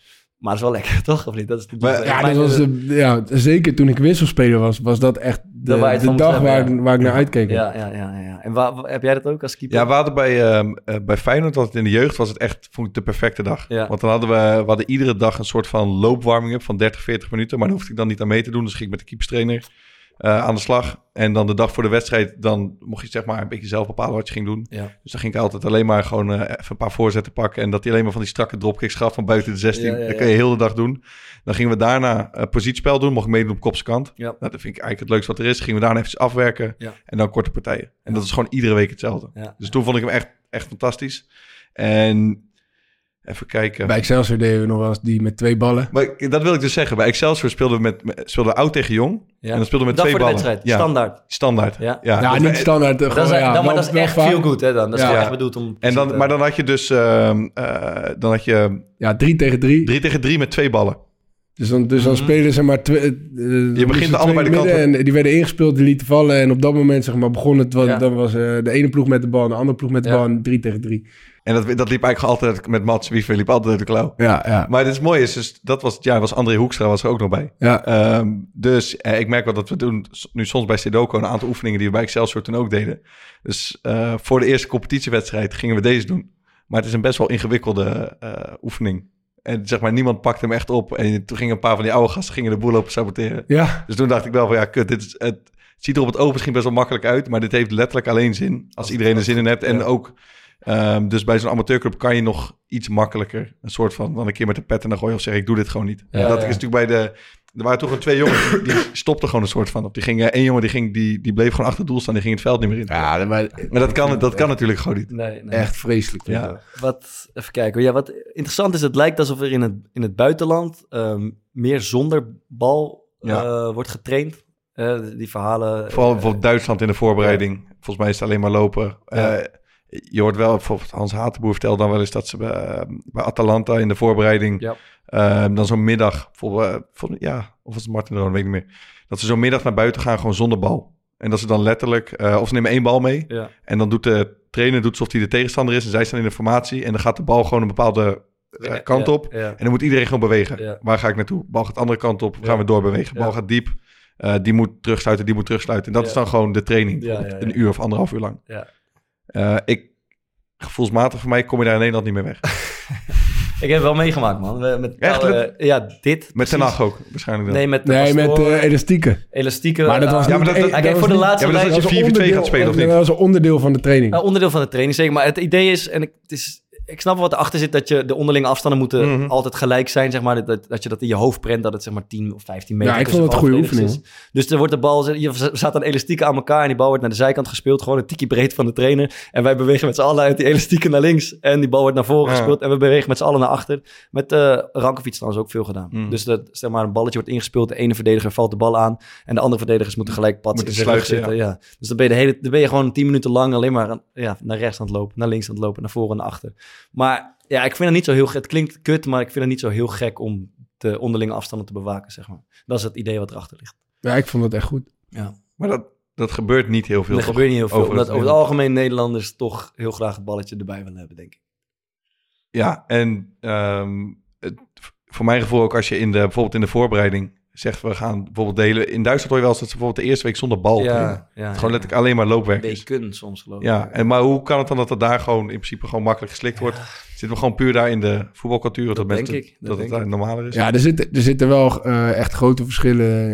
Maar dat is wel lekker, [laughs] toch? Of niet? Dat is de, Maar- Ja, dat was de, ja, zeker toen ik wisselspeler was, was dat echt de, waar het de dag waar, waar ik naar uitkeek. Ja, ja, ja, ja. En waar, heb jij dat ook als keeper? Ja, we hadden bij, eh, bij Feyenoord, was het in de jeugd, was het echt vond ik, de perfecte dag. Ja. Want dan hadden we, we hadden iedere dag een soort van loopwarming-up van 30, 40 minuten. Maar daar hoefde ik dan niet aan mee te doen. Dus ging ik met de keeperstrainer eh, aan de slag. En dan de dag voor de wedstrijd, dan mocht je zeg maar een beetje zelf bepalen wat je ging doen. Ja. Dus dan ging ik altijd alleen maar gewoon eh, even een paar voorzetten pakken. En dat hij alleen maar van die strakke dropkicks gaf van buiten de 16. Ja, ja, Dat kan je heel de dag doen. Dan gingen we daarna eh positiespel doen. Mocht ik meedoen op kopskant. Ja. Nou, dat vind ik eigenlijk het leukste wat er is. Gingen we daarna even afwerken. En dan korte partijen. En dat is gewoon iedere week hetzelfde. Dus toen vond ik hem echt, echt fantastisch. En even kijken. Bij Excelsior deden we nog wel eens die met twee ballen. Maar ik- dat wil ik dus zeggen. Bij Excelsior speelden we met, speelden we oud tegen jong. Ja. En dan speelden we met twee voor de ballen. wedstrijd, Ja, standaard. standaard. Ja. Ja, Ja, niet standaard. eh, Dat gewoon, is, ja, dan, maar dat is echt vaak. feel good, hè? Dan. Dat is echt bedoeld om... En dan, maar dan had je dus ehm, eh, dan had je Ja, drie tegen drie. drie tegen drie met twee ballen. Dus dan, dus dan Mhm. spelen ze maar twee. eh, begint twee allebei de kant midden En die werden ingespeeld, die lieten vallen. En op dat moment zeg maar, begon het. Want Ja. Dan was eh, de ene ploeg met de bal en de andere ploeg met de Ja. bal. En drie tegen drie. En dat, dat liep eigenlijk altijd met Mats Wiever, liep altijd de klauw. Ja, ja. Maar het is mooi, is dus, dat was het jaar, was André Hoekstra was er ook nog bij. ja. Ehm, dus eh, ik merk wel dat we doen nu soms bij Stedoco een aantal oefeningen die we bij Excelsior toen ook deden. Dus eh, voor de eerste competitiewedstrijd gingen we deze doen. Maar het is een best wel ingewikkelde eh, oefening. En zeg maar, niemand pakte hem echt op. En toen gingen een paar van die oude gasten gingen de boel lopen saboteren. ja. Dus toen dacht ik wel van ja, kut, dit is, het ziet er op het oog misschien best wel makkelijk uit. Maar dit heeft letterlijk alleen zin als iedereen er zin in heeft. En ja. ook, ehm, dus bij zo'n amateurclub kan je nog iets makkelijker een soort van, dan een keer met de pet en dan gooi je of zeg ik doe dit gewoon niet. Ja, dat ja. is natuurlijk bij de, er waren toch een twee jongens, die- die [coughs] stopten gewoon een soort van op. Die gingen, één jongen die, ging, die, die bleef gewoon achter het doel staan, die ging het veld niet meer in. Ja, maar, Maar dat kan, dat kan natuurlijk gewoon niet. Nee, nee. echt vreselijk. Ja. Wat, even kijken. Ja, wat interessant is, het lijkt alsof er in het, in het buitenland ehm, meer zonder bal Ja. eh, wordt getraind. Eh, die verhalen... Vooral eh, bijvoorbeeld Duitsland in de voorbereiding. Volgens mij is het alleen maar lopen. Ja. Eh, je hoort wel, bijvoorbeeld Hans Hatenboer vertelde dan wel eens dat ze bij, bij Atalanta in de voorbereiding Ja. eh, dan zo'n middag, eh, vol- ja, of was het Martin Roon, weet ik niet meer. Dat ze zo'n middag naar buiten gaan gewoon zonder bal. En dat ze dan letterlijk, eh, of ze nemen één bal mee. Ja. En dan doet de trainer doet alsof hij de tegenstander is. En zij staan in de formatie. En dan gaat de bal gewoon een bepaalde eh, kant op. Ja. En dan moet iedereen gewoon bewegen. Waar ga ik naartoe? Bal gaat de andere kant op. Gaan we doorbewegen. Bal gaat diep. Eh, die moet terugsluiten, die moet terugsluiten. En dat Ja. is dan gewoon de training. Ja. Een uur of anderhalf uur lang. Eh, ik, gevoelsmatig voor mij kom je daar in Nederland niet meer weg. [laughs] Ik heb het wel meegemaakt, man. We- Met, Echt? eh, ja, dit. Met Ten precies. Hag ook, waarschijnlijk dan. Nee, met, Nee, met eh, elastieken. elastieken. Maar dat was Ja, maar niet- dat- dat- kijk, was voor de laatste Ja, maar dat als je was 4v2 onderdeel- gaat spelen, of niet? Dat was een onderdeel van de training. Nou, onderdeel van de training, zeker. Maar het idee is, en ik, het is, ik snap wat erachter zit, dat je de onderlinge afstanden moeten Mhm. altijd gelijk zijn, zeg maar. Dat, dat je dat in je hoofd prent, dat het zeg maar 10 of 15 meter Ja, ik vond het een goede is. Dus er wordt de bal, je staat dan elastieken aan elkaar en die bal wordt naar de zijkant gespeeld. Gewoon een tikje breed van de trainer. En wij bewegen met z'n allen uit die elastieken naar links. En die bal wordt naar voren Ja. gespeeld en we bewegen met z'n allen naar achter. Met uh, Rankovic trouwens ook veel gedaan. Mhm. Dus dat, zeg maar, een balletje wordt ingespeeld, de ene verdediger valt de bal aan en de andere verdedigers moeten gelijk pad in sluiten, zitten. Ja. Dus dan ben, je de hele, dan ben je gewoon 10 minuten lang alleen maar ja, naar rechts aan het lopen, naar links aan het lopen, naar voren en naar achter. Maar ja, ik vind het niet zo heel gek. Het klinkt kut, maar ik vind het niet zo heel gek om de onderlinge afstanden te bewaken, zeg maar. Dat is het idee wat erachter ligt. Ja, ik vond het echt goed. Ja. Maar dat, dat gebeurt niet heel veel. Er toch? gebeurt niet heel veel, Over omdat het over het algemeen Nederlanders toch heel graag het balletje erbij willen hebben, denk ik. Ja, en ehm, het, voor mijn gevoel ook als je in de, bijvoorbeeld in de voorbereiding zegt we gaan bijvoorbeeld delen. In Duitsland hoor je wel eens dat ze bijvoorbeeld de eerste week zonder bal ja, ja, gewoon letterlijk alleen maar loopwerk is. Weken soms geloof ik. Ja, en maar hoe kan het dan dat het daar gewoon in principe gewoon makkelijk geslikt wordt? Zitten we gewoon puur daar in de voetbalcultuur? Dat, Dat mensen- ik, dat Dat, het normaler is? Ja, er zitten, er zitten wel eh, echt grote verschillen.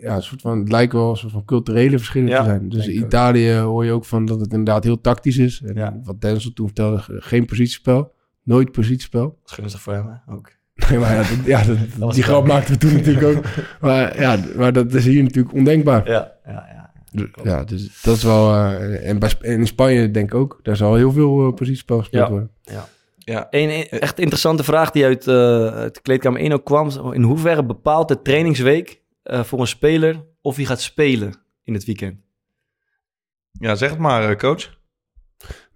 Ja, een soort van, het lijkt wel een soort van culturele verschillen Ja, te zijn. Dus ook. Italië hoor je ook van dat het inderdaad heel tactisch is. En Ja. wat Denzel toen vertelde, geen positiespel. Nooit positiespel. Dat is gunstig voor hem, hè? ook. Nee, maar ja, dat, ja dat- was die grap maakten we toen natuurlijk ook. Maar ja, maar dat is hier natuurlijk ondenkbaar. Ja, ja, ja. Ja, dus dat is wel... eh, en, bij, Sp- en in Spanje denk ik ook. Daar zal heel veel uh, positiespel gespeeld Ja. worden. Ja. Een een echt interessante vraag die uit, eh uit de kleedkamer 1 ook kwam. In hoeverre bepaalt de trainingsweek eh, voor een speler of hij gaat spelen in het weekend? Ja, zeg het maar, eh, coach.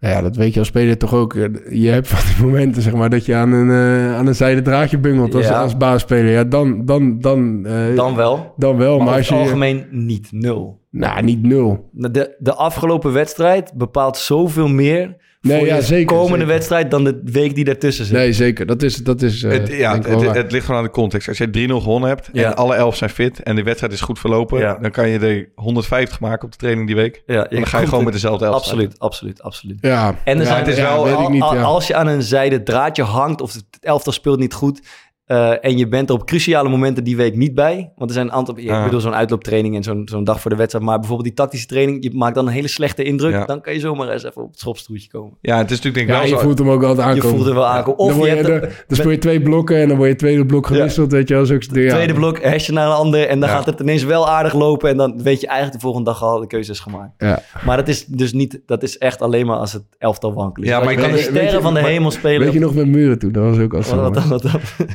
Nou ja, dat weet je als speler toch ook. Je hebt van die momenten, zeg maar, dat je aan een, eh, aan een zijde draadje bungelt als, Ja. als baasspeler. Ja, dan, dan, dan, eh, Dan wel. dan wel. Maar, als het je... algemeen niet. Nul. Nou, niet nul. De, de afgelopen wedstrijd bepaalt zoveel meer Nee, voor ja, zeker, komende zeker. wedstrijd dan de week die daartussen zit. Nee, zeker. Dat is, dat is eh, het, ja, het, het, ligt gewoon aan de context. Als je 3-0 gewonnen hebt Ja. en alle elf zijn fit en de wedstrijd is goed verlopen, Ja. dan kan je er 150 maken op de training die week. Ja, En dan ga je gewoon met dezelfde elf Absoluut, absoluut, absoluut. Ja, En er ja, zijn het is ja, wel- niet, als je aan een zijde draadje hangt of het elftal speelt niet goed eh, en je bent er op cruciale momenten die week niet bij, want er zijn een aantal, ik Ah. bedoel zo'n uitlooptraining en zo'n zo'n dag voor de wedstrijd, maar bijvoorbeeld die tactische training, je maakt dan een hele slechte indruk, Ja. dan kan je zomaar eens even op het schopstoeltje komen. Ja, het is natuurlijk denk ik Ja, wel je zo. voelt hem ook altijd aankomen. Je voelt er wel aankomen. Of dan, word je je, hebt dan, een- dan speel je twee blokken en dan word je tweede blok gewisseld, weet je wel. Zo, ja. tweede blok, hesje naar een ander en dan Ja. gaat het ineens wel aardig lopen en dan weet je eigenlijk de volgende dag al de keuze is gemaakt. Ja. Maar dat is dus niet, dat is echt alleen maar als het elftal wankelt. Ja, Ja, maar je kan de sterren van de maar- hemel spelen. Weet je nog met muren toen? Dat was ook als Wat- wat- wat-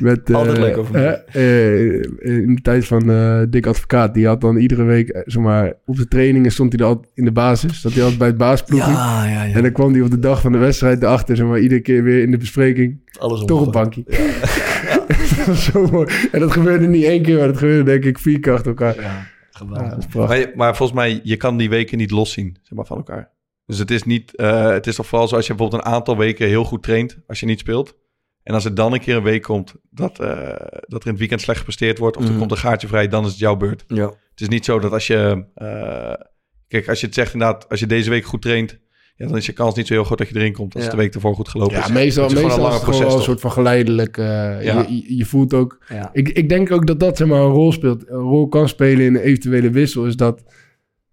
wat- Met, eh, Altijd leuk over eh, eh, in de tijd van eh Dick Advocaat, die had dan iedere week, zeg maar, op de trainingen stond hij er altijd in de basis. Dat hij altijd bij het baasploegje. Ja, ja, ja. En dan kwam hij op de dag van de wedstrijd erachter, zeg maar, iedere keer weer in de bespreking. Alles Toch op omgegooid. bankje. [laughs] dat was zo mooi. En dat gebeurde niet één keer, maar dat gebeurde denk ik vier keer achter elkaar. Ja. Maar, je- maar volgens mij, je kan die weken niet loszien zeg maar, van elkaar. Dus het is niet, eh, het is toch vooral zo als je bijvoorbeeld een aantal weken heel goed traint, als je niet speelt. En als er dan een keer een week komt dat, eh, dat er in het weekend slecht gepresteerd wordt, of er Mhm. komt een gaatje vrij, dan is het jouw beurt. Ja. Het is niet zo dat als je, eh, kijk, als je het zegt inderdaad, als je deze week goed traint, ja, dan is je kans niet zo heel groot dat je erin komt als Ja. de week ervoor goed gelopen Ja, is. meestal, Het is gewoon meestal een is lange het gewoon proces, wel een soort van geleidelijk. eh, Ja. je, je, je voelt ook... Ja. Ik, ik denk ook dat dat zeg maar, een rol speelt. Een rol kan spelen in een eventuele wissel. Is dat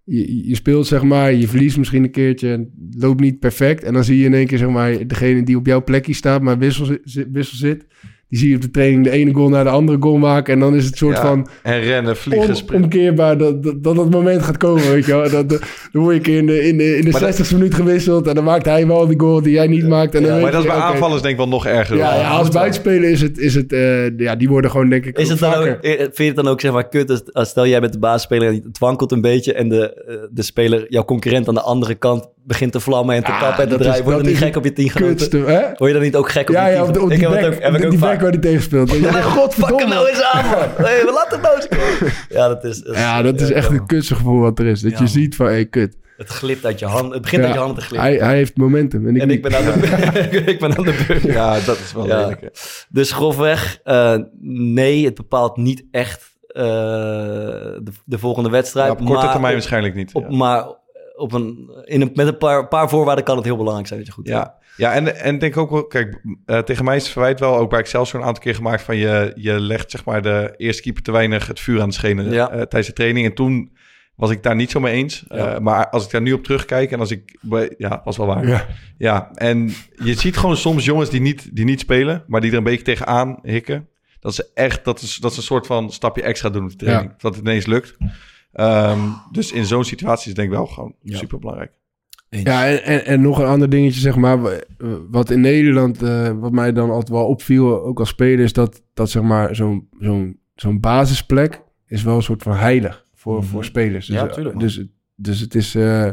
je, je speelt, zeg maar, je verliest misschien een keertje. loopt niet perfect. En dan zie je in één keer, zeg maar, degene die op jouw plekje staat, maar wissel, wissel zit. Die zie je op de training de ene goal naar de andere goal maken. En dan is het soort Ja, van En rennen, vliegen, on, springen. omkeerbaar dat, dat, dat het moment gaat komen, weet je wel. Dat, dat- dan word je een keer in de, in de, in de Maar dat- 60ste minuut gewisseld. En dan maakt hij wel die goal die jij niet maakt. En dan Ja, Maar dat is bij oké. aanvallers denk ik wel nog erger. Ja, ja, als buitenspelen is het, is het eh, ja, die worden gewoon denk ik Is het dan ook, eh, vind je het dan ook zeg maar kut als, als stel jij bent de basisspeler en het wankelt een beetje en de, eh, de speler, jouw concurrent aan de andere kant begint te vlammen en te Ah, kappen en te draaien. Word je dan niet gek op je tien hè? Word je dan niet ook gek op Ja, je ja, tien op, op Ik die heb het back, ook, heb ik die ook back vaak. waar die tegen speelt. [laughs] Ja, Fuck hem godverdomme. nou eens aan, man. Hey, we laten het nou eens komen. Ja, dat is... dat is- Ja, dat is echt ja. een kutste gevoel wat er is. Dat Ja, je man. ziet van, hé, kut. Het glipt uit je hand. Het begint Ja, uit je handen te glippen. Hij, hij heeft momentum en ik, en ik ben aan de, [laughs] [laughs] ik ben aan de beurt. Ja, dat is wel lelijk. hè. Dus grofweg, eh, nee, het bepaalt niet echt eh, de, de volgende wedstrijd. Ja, op korte maar termijn waarschijnlijk niet. Op, ja. Maar op een, in een, met een paar, paar voorwaarden kan het heel belangrijk zijn dat je goed. Ja, ja en, en ik denk ook wel, kijk, eh, tegen mij is het verwijt wel ook bij Excelsior een aantal keer gemaakt van je, je legt zeg maar de eerste keeper te weinig het vuur aan de schenen Ja. eh, tijdens de training. En toen was ik daar niet zo mee eens. Ja. Eh, maar als ik daar nu op terugkijk en als ik, bij- ja, was wel waar. Ja. Ja, en je ziet gewoon soms jongens die niet, die niet spelen, maar die er een beetje tegenaan hikken. Dat is echt, dat is, dat is een soort van stapje extra doen op de training. Ja. Dat het ineens lukt. Ehm, dus in zo'n situatie is het denk ik wel gewoon Ja. super belangrijk. Ja, en, en, en nog een ander dingetje, zeg maar, wa- wat in Nederland, eh, wat mij dan altijd wel opviel, ook als speler, is dat, dat zeg maar, zo'n zo'n zo'n basisplek is wel een soort van heilig voor, Mhm. voor spelers. Dus, Ja, tuurlijk, man. Dus, dus het is, eh,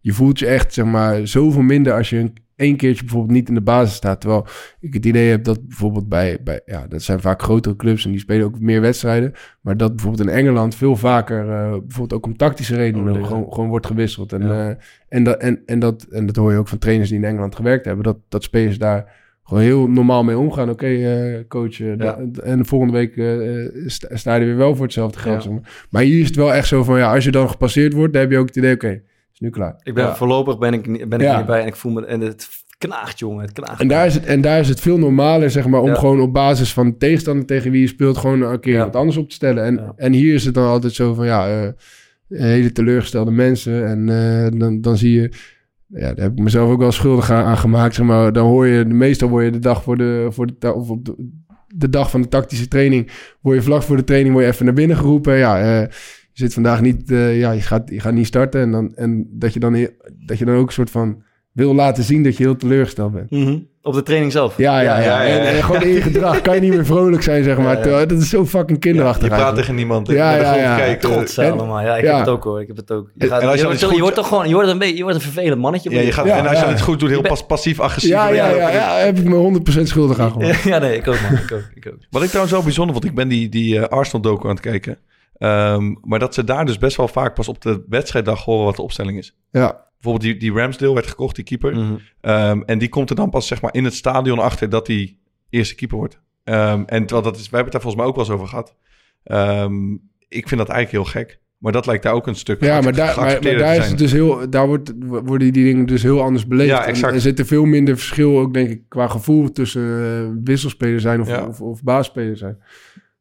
je voelt je echt, zeg maar, zoveel minder als je een, één keertje bijvoorbeeld niet in de basis staat. Terwijl ik het idee heb dat bijvoorbeeld bij, bij ja, dat zijn vaak grotere clubs en die spelen ook meer wedstrijden. Maar dat bijvoorbeeld in Engeland veel vaker, eh, bijvoorbeeld ook om tactische redenen, Overleden. gewoon, gewoon wordt gewisseld. En, Ja. eh, en, dat, en, en, dat, en dat hoor je ook van trainers die in Engeland gewerkt hebben, dat, dat spelers daar gewoon heel normaal mee omgaan. Oké, coach, eh, da- en de volgende week sta, sta je er weer wel voor hetzelfde geld. Ja. maar. hier is het wel echt zo van, ja, als je dan gepasseerd wordt, dan heb je ook het idee, oké, nu klaar. Ik ben Ja. voorlopig ben ik, ben ik Ja. bij en ik voel me en het knaagt jongen, het knaagt. En daar, is het, en daar is het veel normaler, zeg maar, om Ja. gewoon op basis van de tegenstander tegen wie je speelt, gewoon een keer wat anders op te stellen. En, en hier is het dan altijd zo van, ja, eh, hele teleurgestelde mensen. En eh, dan, dan zie je, ja, daar heb ik mezelf ook wel schuldig aan, aan gemaakt, zeg maar. Dan hoor je, meestal word je de dag voor de, voor de, of op de, de dag van de tactische training, word je vlak voor de training, word je even naar binnen geroepen. Ja, eh, zit vandaag niet, eh, ja, je gaat, je gaat niet starten. En, dan, en dat, je dan, dat je dan ook een soort van wil laten zien dat je heel teleurgesteld bent. Mhm. Op de training zelf. Ja, ja, ja. ja, ja. En, en gewoon in je gedrag kan je niet meer vrolijk zijn, zeg maar. Ja, ja. Terwijl Dat is zo fucking kinderachtig Je praat eigenlijk. tegen niemand. Ja, naar de ja, grond ja. kijken. Trots allemaal. Ja, ik ja. heb het ook hoor. Ik heb het ook. Je, gaat, en als je wordt, iets je goed- wordt toch gewoon, je wordt een beetje, je wordt een vervelend mannetje. Ja, je gaat, Ja, en als je ja. het goed doet, heel Je bent- pas, passief-agressief. Ja, ja, ja, ja, heb ik me 100% schuldig aan [laughs] ja, nee, ik ook man. Ik ook. Ik ook. Wat ik trouwens wel bijzonder vond, ik ben die, die eh, Arsenal-docu aan het kijken. Ehm, maar dat ze daar dus best wel vaak pas op de wedstrijddag horen wat de opstelling is. Ja, Bijvoorbeeld die, die Ramsdale werd gekocht, die keeper. Mhm. Ehm, en die komt er dan pas zeg maar in het stadion achter dat hij eerste keeper wordt. Ehm, en terwijl dat is, wij hebben het daar volgens mij ook wel eens over gehad. Ik vind dat eigenlijk heel gek. Maar dat lijkt daar ook een stuk ja maar, daar, maar, daar is het dus heel, daar wordt, worden die dingen dus heel anders beleefd. Ja, En exact. Er zit er veel minder verschil ook, denk ik, qua gevoel tussen eh, wisselspeler zijn of, Ja. of, of baasspeler zijn.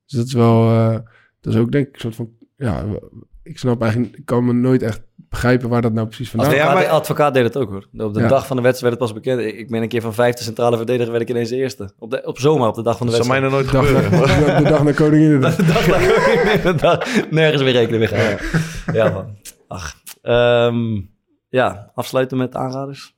Dus dat is wel, eh, dat is ook denk ik een soort van, ja, ik snap eigenlijk, ik kan me nooit echt begrijpen waar dat nou precies vandaan Advocaat, Ja, de maar- advocaat deed het ook hoor. Op de Ja. dag van de wedstrijd werd het pas bekend. Ik ik ben een keer van vijfde centrale verdediger, werd ik ineens de eerste. Op, de, op zomaar, op de dag van de Dat zou mij wedstrijd. nog nooit De dag, gebeuren. de dag naar Koninginnedag. De dag, de dag nergens weer rekening mee gehouden. Ja man. Ach. Ehm, ja, afsluiten met aanraders.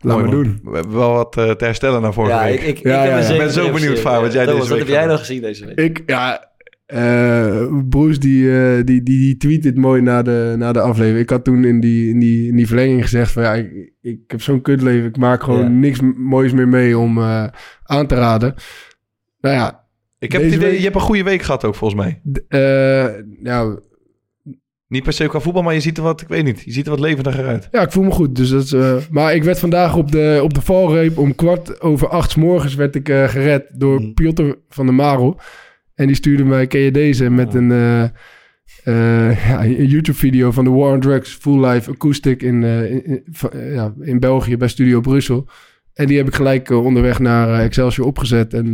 Laat Mooi, maar man. doen. We hebben wel wat eh, te herstellen naar vorige Ja, week. ik, ik, Ja, ik ja, ben zo benieuwd. Vaar, wat jij Thomas, deze Wat heb jij nog gezien deze week? Ik, ja, eh Bruce die, eh, die, die, die tweet dit mooi na de, na de aflevering. Ik had toen in die, in die, in die verlenging gezegd van ja, ik, ik heb zo'n kutleven. Ik maak gewoon Ja. niks moois meer mee om eh, aan te raden. Nou ja, ik heb het idee, week- je hebt een goede week gehad ook volgens mij. ja, Niet per se qua voetbal, maar je ziet er wat, ik weet niet, je ziet er wat levendiger uit. ja, ik voel me goed. Dus dat is, maar ik werd vandaag op de, op de valreep om kwart over acht 's morgens werd ik gered door Mhm. Piotr van der Marel. En die stuurde mij, ken je deze, met een, eh, eh, [laughs] ja, een YouTube-video van de War on Drugs Full Live Acoustic in, eh, in, in- van- ja, in België bij Studio Brussel. En die heb ik gelijk onderweg naar Excelsior opgezet. En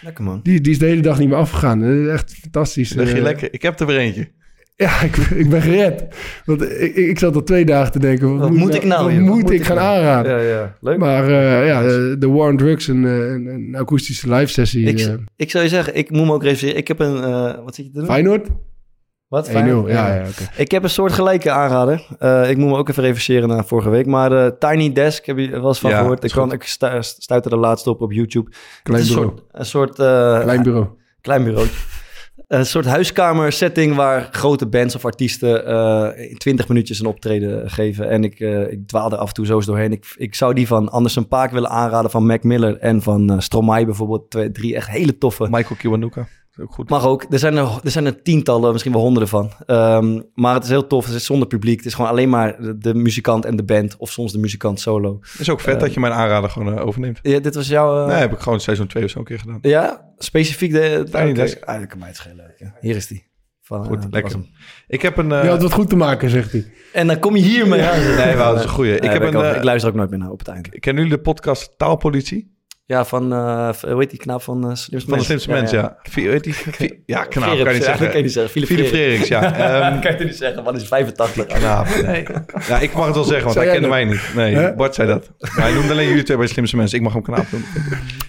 Lekker man. die, die is de hele dag niet meer afgegaan. Echt fantastisch. Lig je lekker. Ik heb er weer eentje. Ja, ik, ik ben gered. Want ik, ik, ik zat al twee dagen te denken... Wat moet ik nou, Wat moet moet ik gaan nou? aanraden? Ja, ja. Leuk. Maar eh, ja, de de War on Drugs, een, eh, een, een akoestische live sessie. Ik, eh ik zou je zeggen, ik moet me ook reviseren. Ik heb een... eh, wat zit je te doen? Feyenoord? 1-0, Wat? ja, ja, oké. Ik heb een soort gelijke aanrader. Eh, ik moet me ook even reviseren naar vorige week. Maar eh, Tiny Desk, heb je er wel eens van Ja, gehoord? Ik, goed. ik stu- stuitte er laatst op op YouTube. Klein bureau. Een soort, een soort eh, Klein bureau. klein bureau. Een soort huiskamer setting waar grote bands of artiesten eh, in 20 minuutjes een optreden geven. En ik, eh, ik dwaal er af en toe zo eens doorheen. Ik, ik zou die van Anderson Paak willen aanraden, van Mac Miller en van eh Stromae bijvoorbeeld. Twee, drie echt hele toffe. Michael Kiwanuka. Ook goed. Mag ook. Er zijn er, er zijn er tientallen, misschien wel honderden van. Ehm, maar het is heel tof. Het is zonder publiek. Het is gewoon alleen maar de, de muzikant en de band. Of soms de muzikant solo. is ook vet dat je mijn aanrader gewoon eh, overneemt. Ja, dit was jouw... eh, Nee, heb ik gewoon seizoen 2 of zo een keer gedaan. Ja, specifiek de... Desk. Ah, dat kan mij het schelen. Ja. Hier is die. Van, eh, Goed, dat lekker. Ik heb een... eh, Je had wat goed te maken, zegt hij. En dan kom je hiermee aan. Nee, wel, dat is een goeie. Ik heb een, eh, ik luister ook nooit meer naar op het einde. Kennen jullie de podcast Taalpolitie? Ja, van, eh, hoe heet die knaap van uh, Slimste Van de Mens? slimste mens, ja. Wie- Weet die? Ja, knaap, kan je niet ja, dat zeggen. kan je niet zeggen. Philip Philip Frerix. Frerix, ja. [laughs] Ehm, [laughs] kan je het niet zeggen, man is 85. knaap, nee. Ja, ik mag het wel zeggen, want hij kende mij niet. Nee, Hè? Bart zei dat. Maar hij noemde alleen jullie twee bij de slimste mensen. Ik mag hem knaap noemen.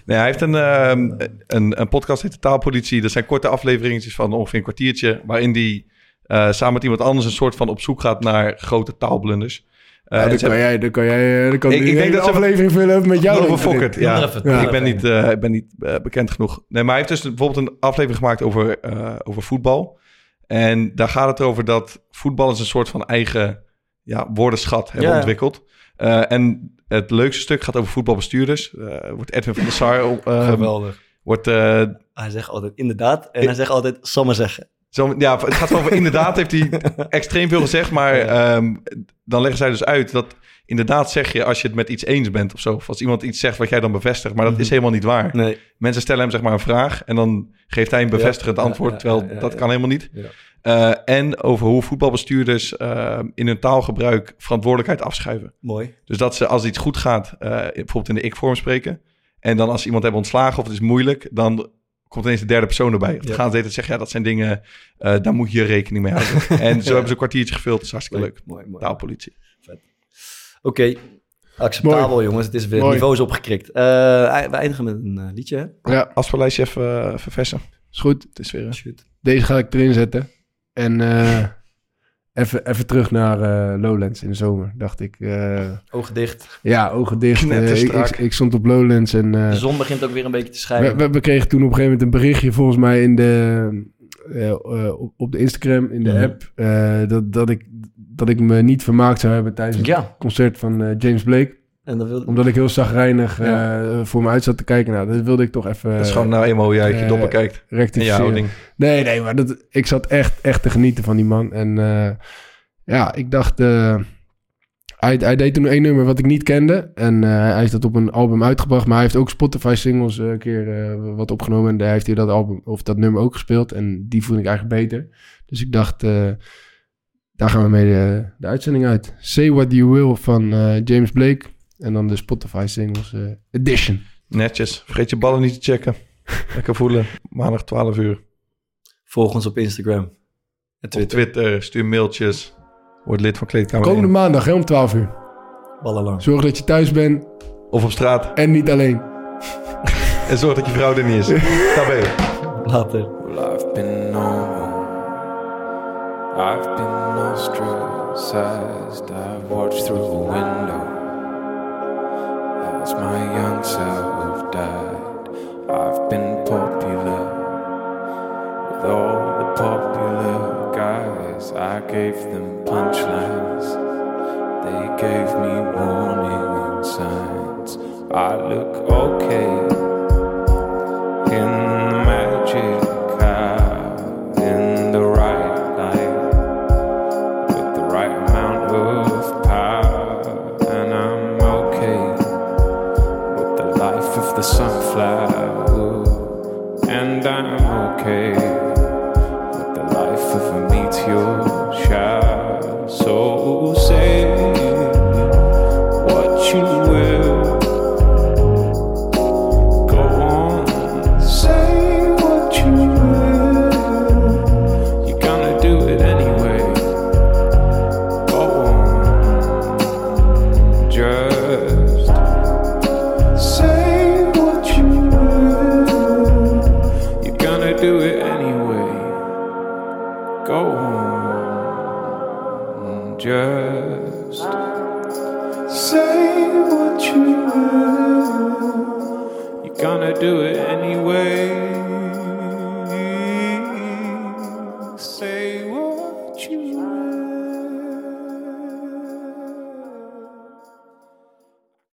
Nee, hij heeft een, ehm, een, een podcast, heet de Taalpolitie. Dat zijn korte afleveringen van ongeveer een kwartiertje... waarin die eh, samen met iemand anders een soort van op zoek gaat naar grote taalblunders. Eh, Ja, dan, kan jij, dan kan jij eh, dan kan Ik- denk hele dat ze- aflevering vullen met jou. Over Fokkert, ja. Doe maar even. Ja. Ik ben niet, eh, ik ben niet eh, bekend genoeg. Nee, maar hij heeft dus bijvoorbeeld een aflevering gemaakt over, eh, over voetbal. En daar gaat het over dat voetbal is een soort van eigen ja, woordenschat hebben ontwikkeld. Eh, en het leukste stuk gaat over voetbalbestuurders. Eh wordt Edwin van der Sar eh, Geweldig. wordt eh, Hij zegt altijd inderdaad en hij zegt altijd zal maar zeggen. Zo, ja, het gaat over [laughs] inderdaad heeft hij extreem veel gezegd, maar ehm, dan leggen zij dus uit dat inderdaad zeg je als je het met iets eens bent of zo. Of als iemand iets zegt wat jij dan bevestigt, maar dat Mhm. is helemaal niet waar. Nee. Mensen stellen hem zeg maar een vraag en dan geeft hij een bevestigend Ja, antwoord, ja, terwijl dat kan helemaal niet. Ja. Eh, en over hoe voetbalbestuurders eh, in hun taalgebruik verantwoordelijkheid afschuiven. Mooi. Dus dat ze als iets goed gaat, eh, bijvoorbeeld in de ik-vorm spreken. En dan als ze iemand hebben ontslagen of het is moeilijk, dan komt ineens de derde persoon erbij. Dan Ja. gaan ze zeggen, ja, dat zijn dingen, eh, daar moet je rekening mee houden. [laughs] en zo hebben ze een kwartiertje gevuld, dat is hartstikke leuk. Mooi, mooi. Taalpolitie. Oké, acceptabel jongens. Het is weer Mooi. niveau is opgekrikt. Eh, we eindigen met een eh, liedje, hè? Ja, Afspeellijstje even uh, verversen. is goed. Het is weer... Shoot. Deze ga ik erin zetten. En eh, even, even terug naar eh, Lowlands in de zomer, dacht ik. Eh, Ogen dicht. ja, ogen dicht. Eh, ik, ik, ik stond op Lowlands en... De zon begint ook weer een beetje te schijnen. we, we kregen toen op een gegeven moment een berichtje volgens mij in de, op, de Instagram, in de Mhm. app, dat, dat, ik, dat ik me niet vermaakt zou hebben tijdens het Ja, concert van James Blake. En dan wil Omdat ik heel zagrijnig Ja. eh, voor me uit zat te kijken. Nou, dat wilde ik toch even dat is gewoon nou eenmaal hoe jij uit je eh, doppen kijkt. Rectificeren. Nee, nee, maar dat, ik zat echt, echt te genieten van die man. En eh, ja, ik dacht... eh, hij, hij deed toen één nummer wat ik niet kende. En eh, hij heeft dat op een album uitgebracht. Maar hij heeft ook Spotify-singles een keer eh, wat opgenomen. En daar heeft hij dat album of dat nummer ook gespeeld. En die vond ik eigenlijk beter. Dus ik dacht, eh, daar gaan we mee de, de uitzending uit. Say What You Will van eh, James Blake. En dan de Spotify-singles eh, edition. Netjes. Vergeet je ballen niet te checken. [laughs] Lekker voelen. Maandag 12 uur. volg ons op Instagram en Op Twitter. Twitter, stuur mailtjes. Word lid van Kleedkamer Komende 1. maandag hè, om 12 uur. Ballen lang. Zorg dat je thuis bent Of op straat. en niet alleen. [laughs] En zorg dat je vrouw er niet is. Tabé. Later. Well, I've been normal. I've been ostracized. I've watched through the window as my young self died. I've been popular with all the popular guys. I gave them punchlines. They gave me warning signs. I look okay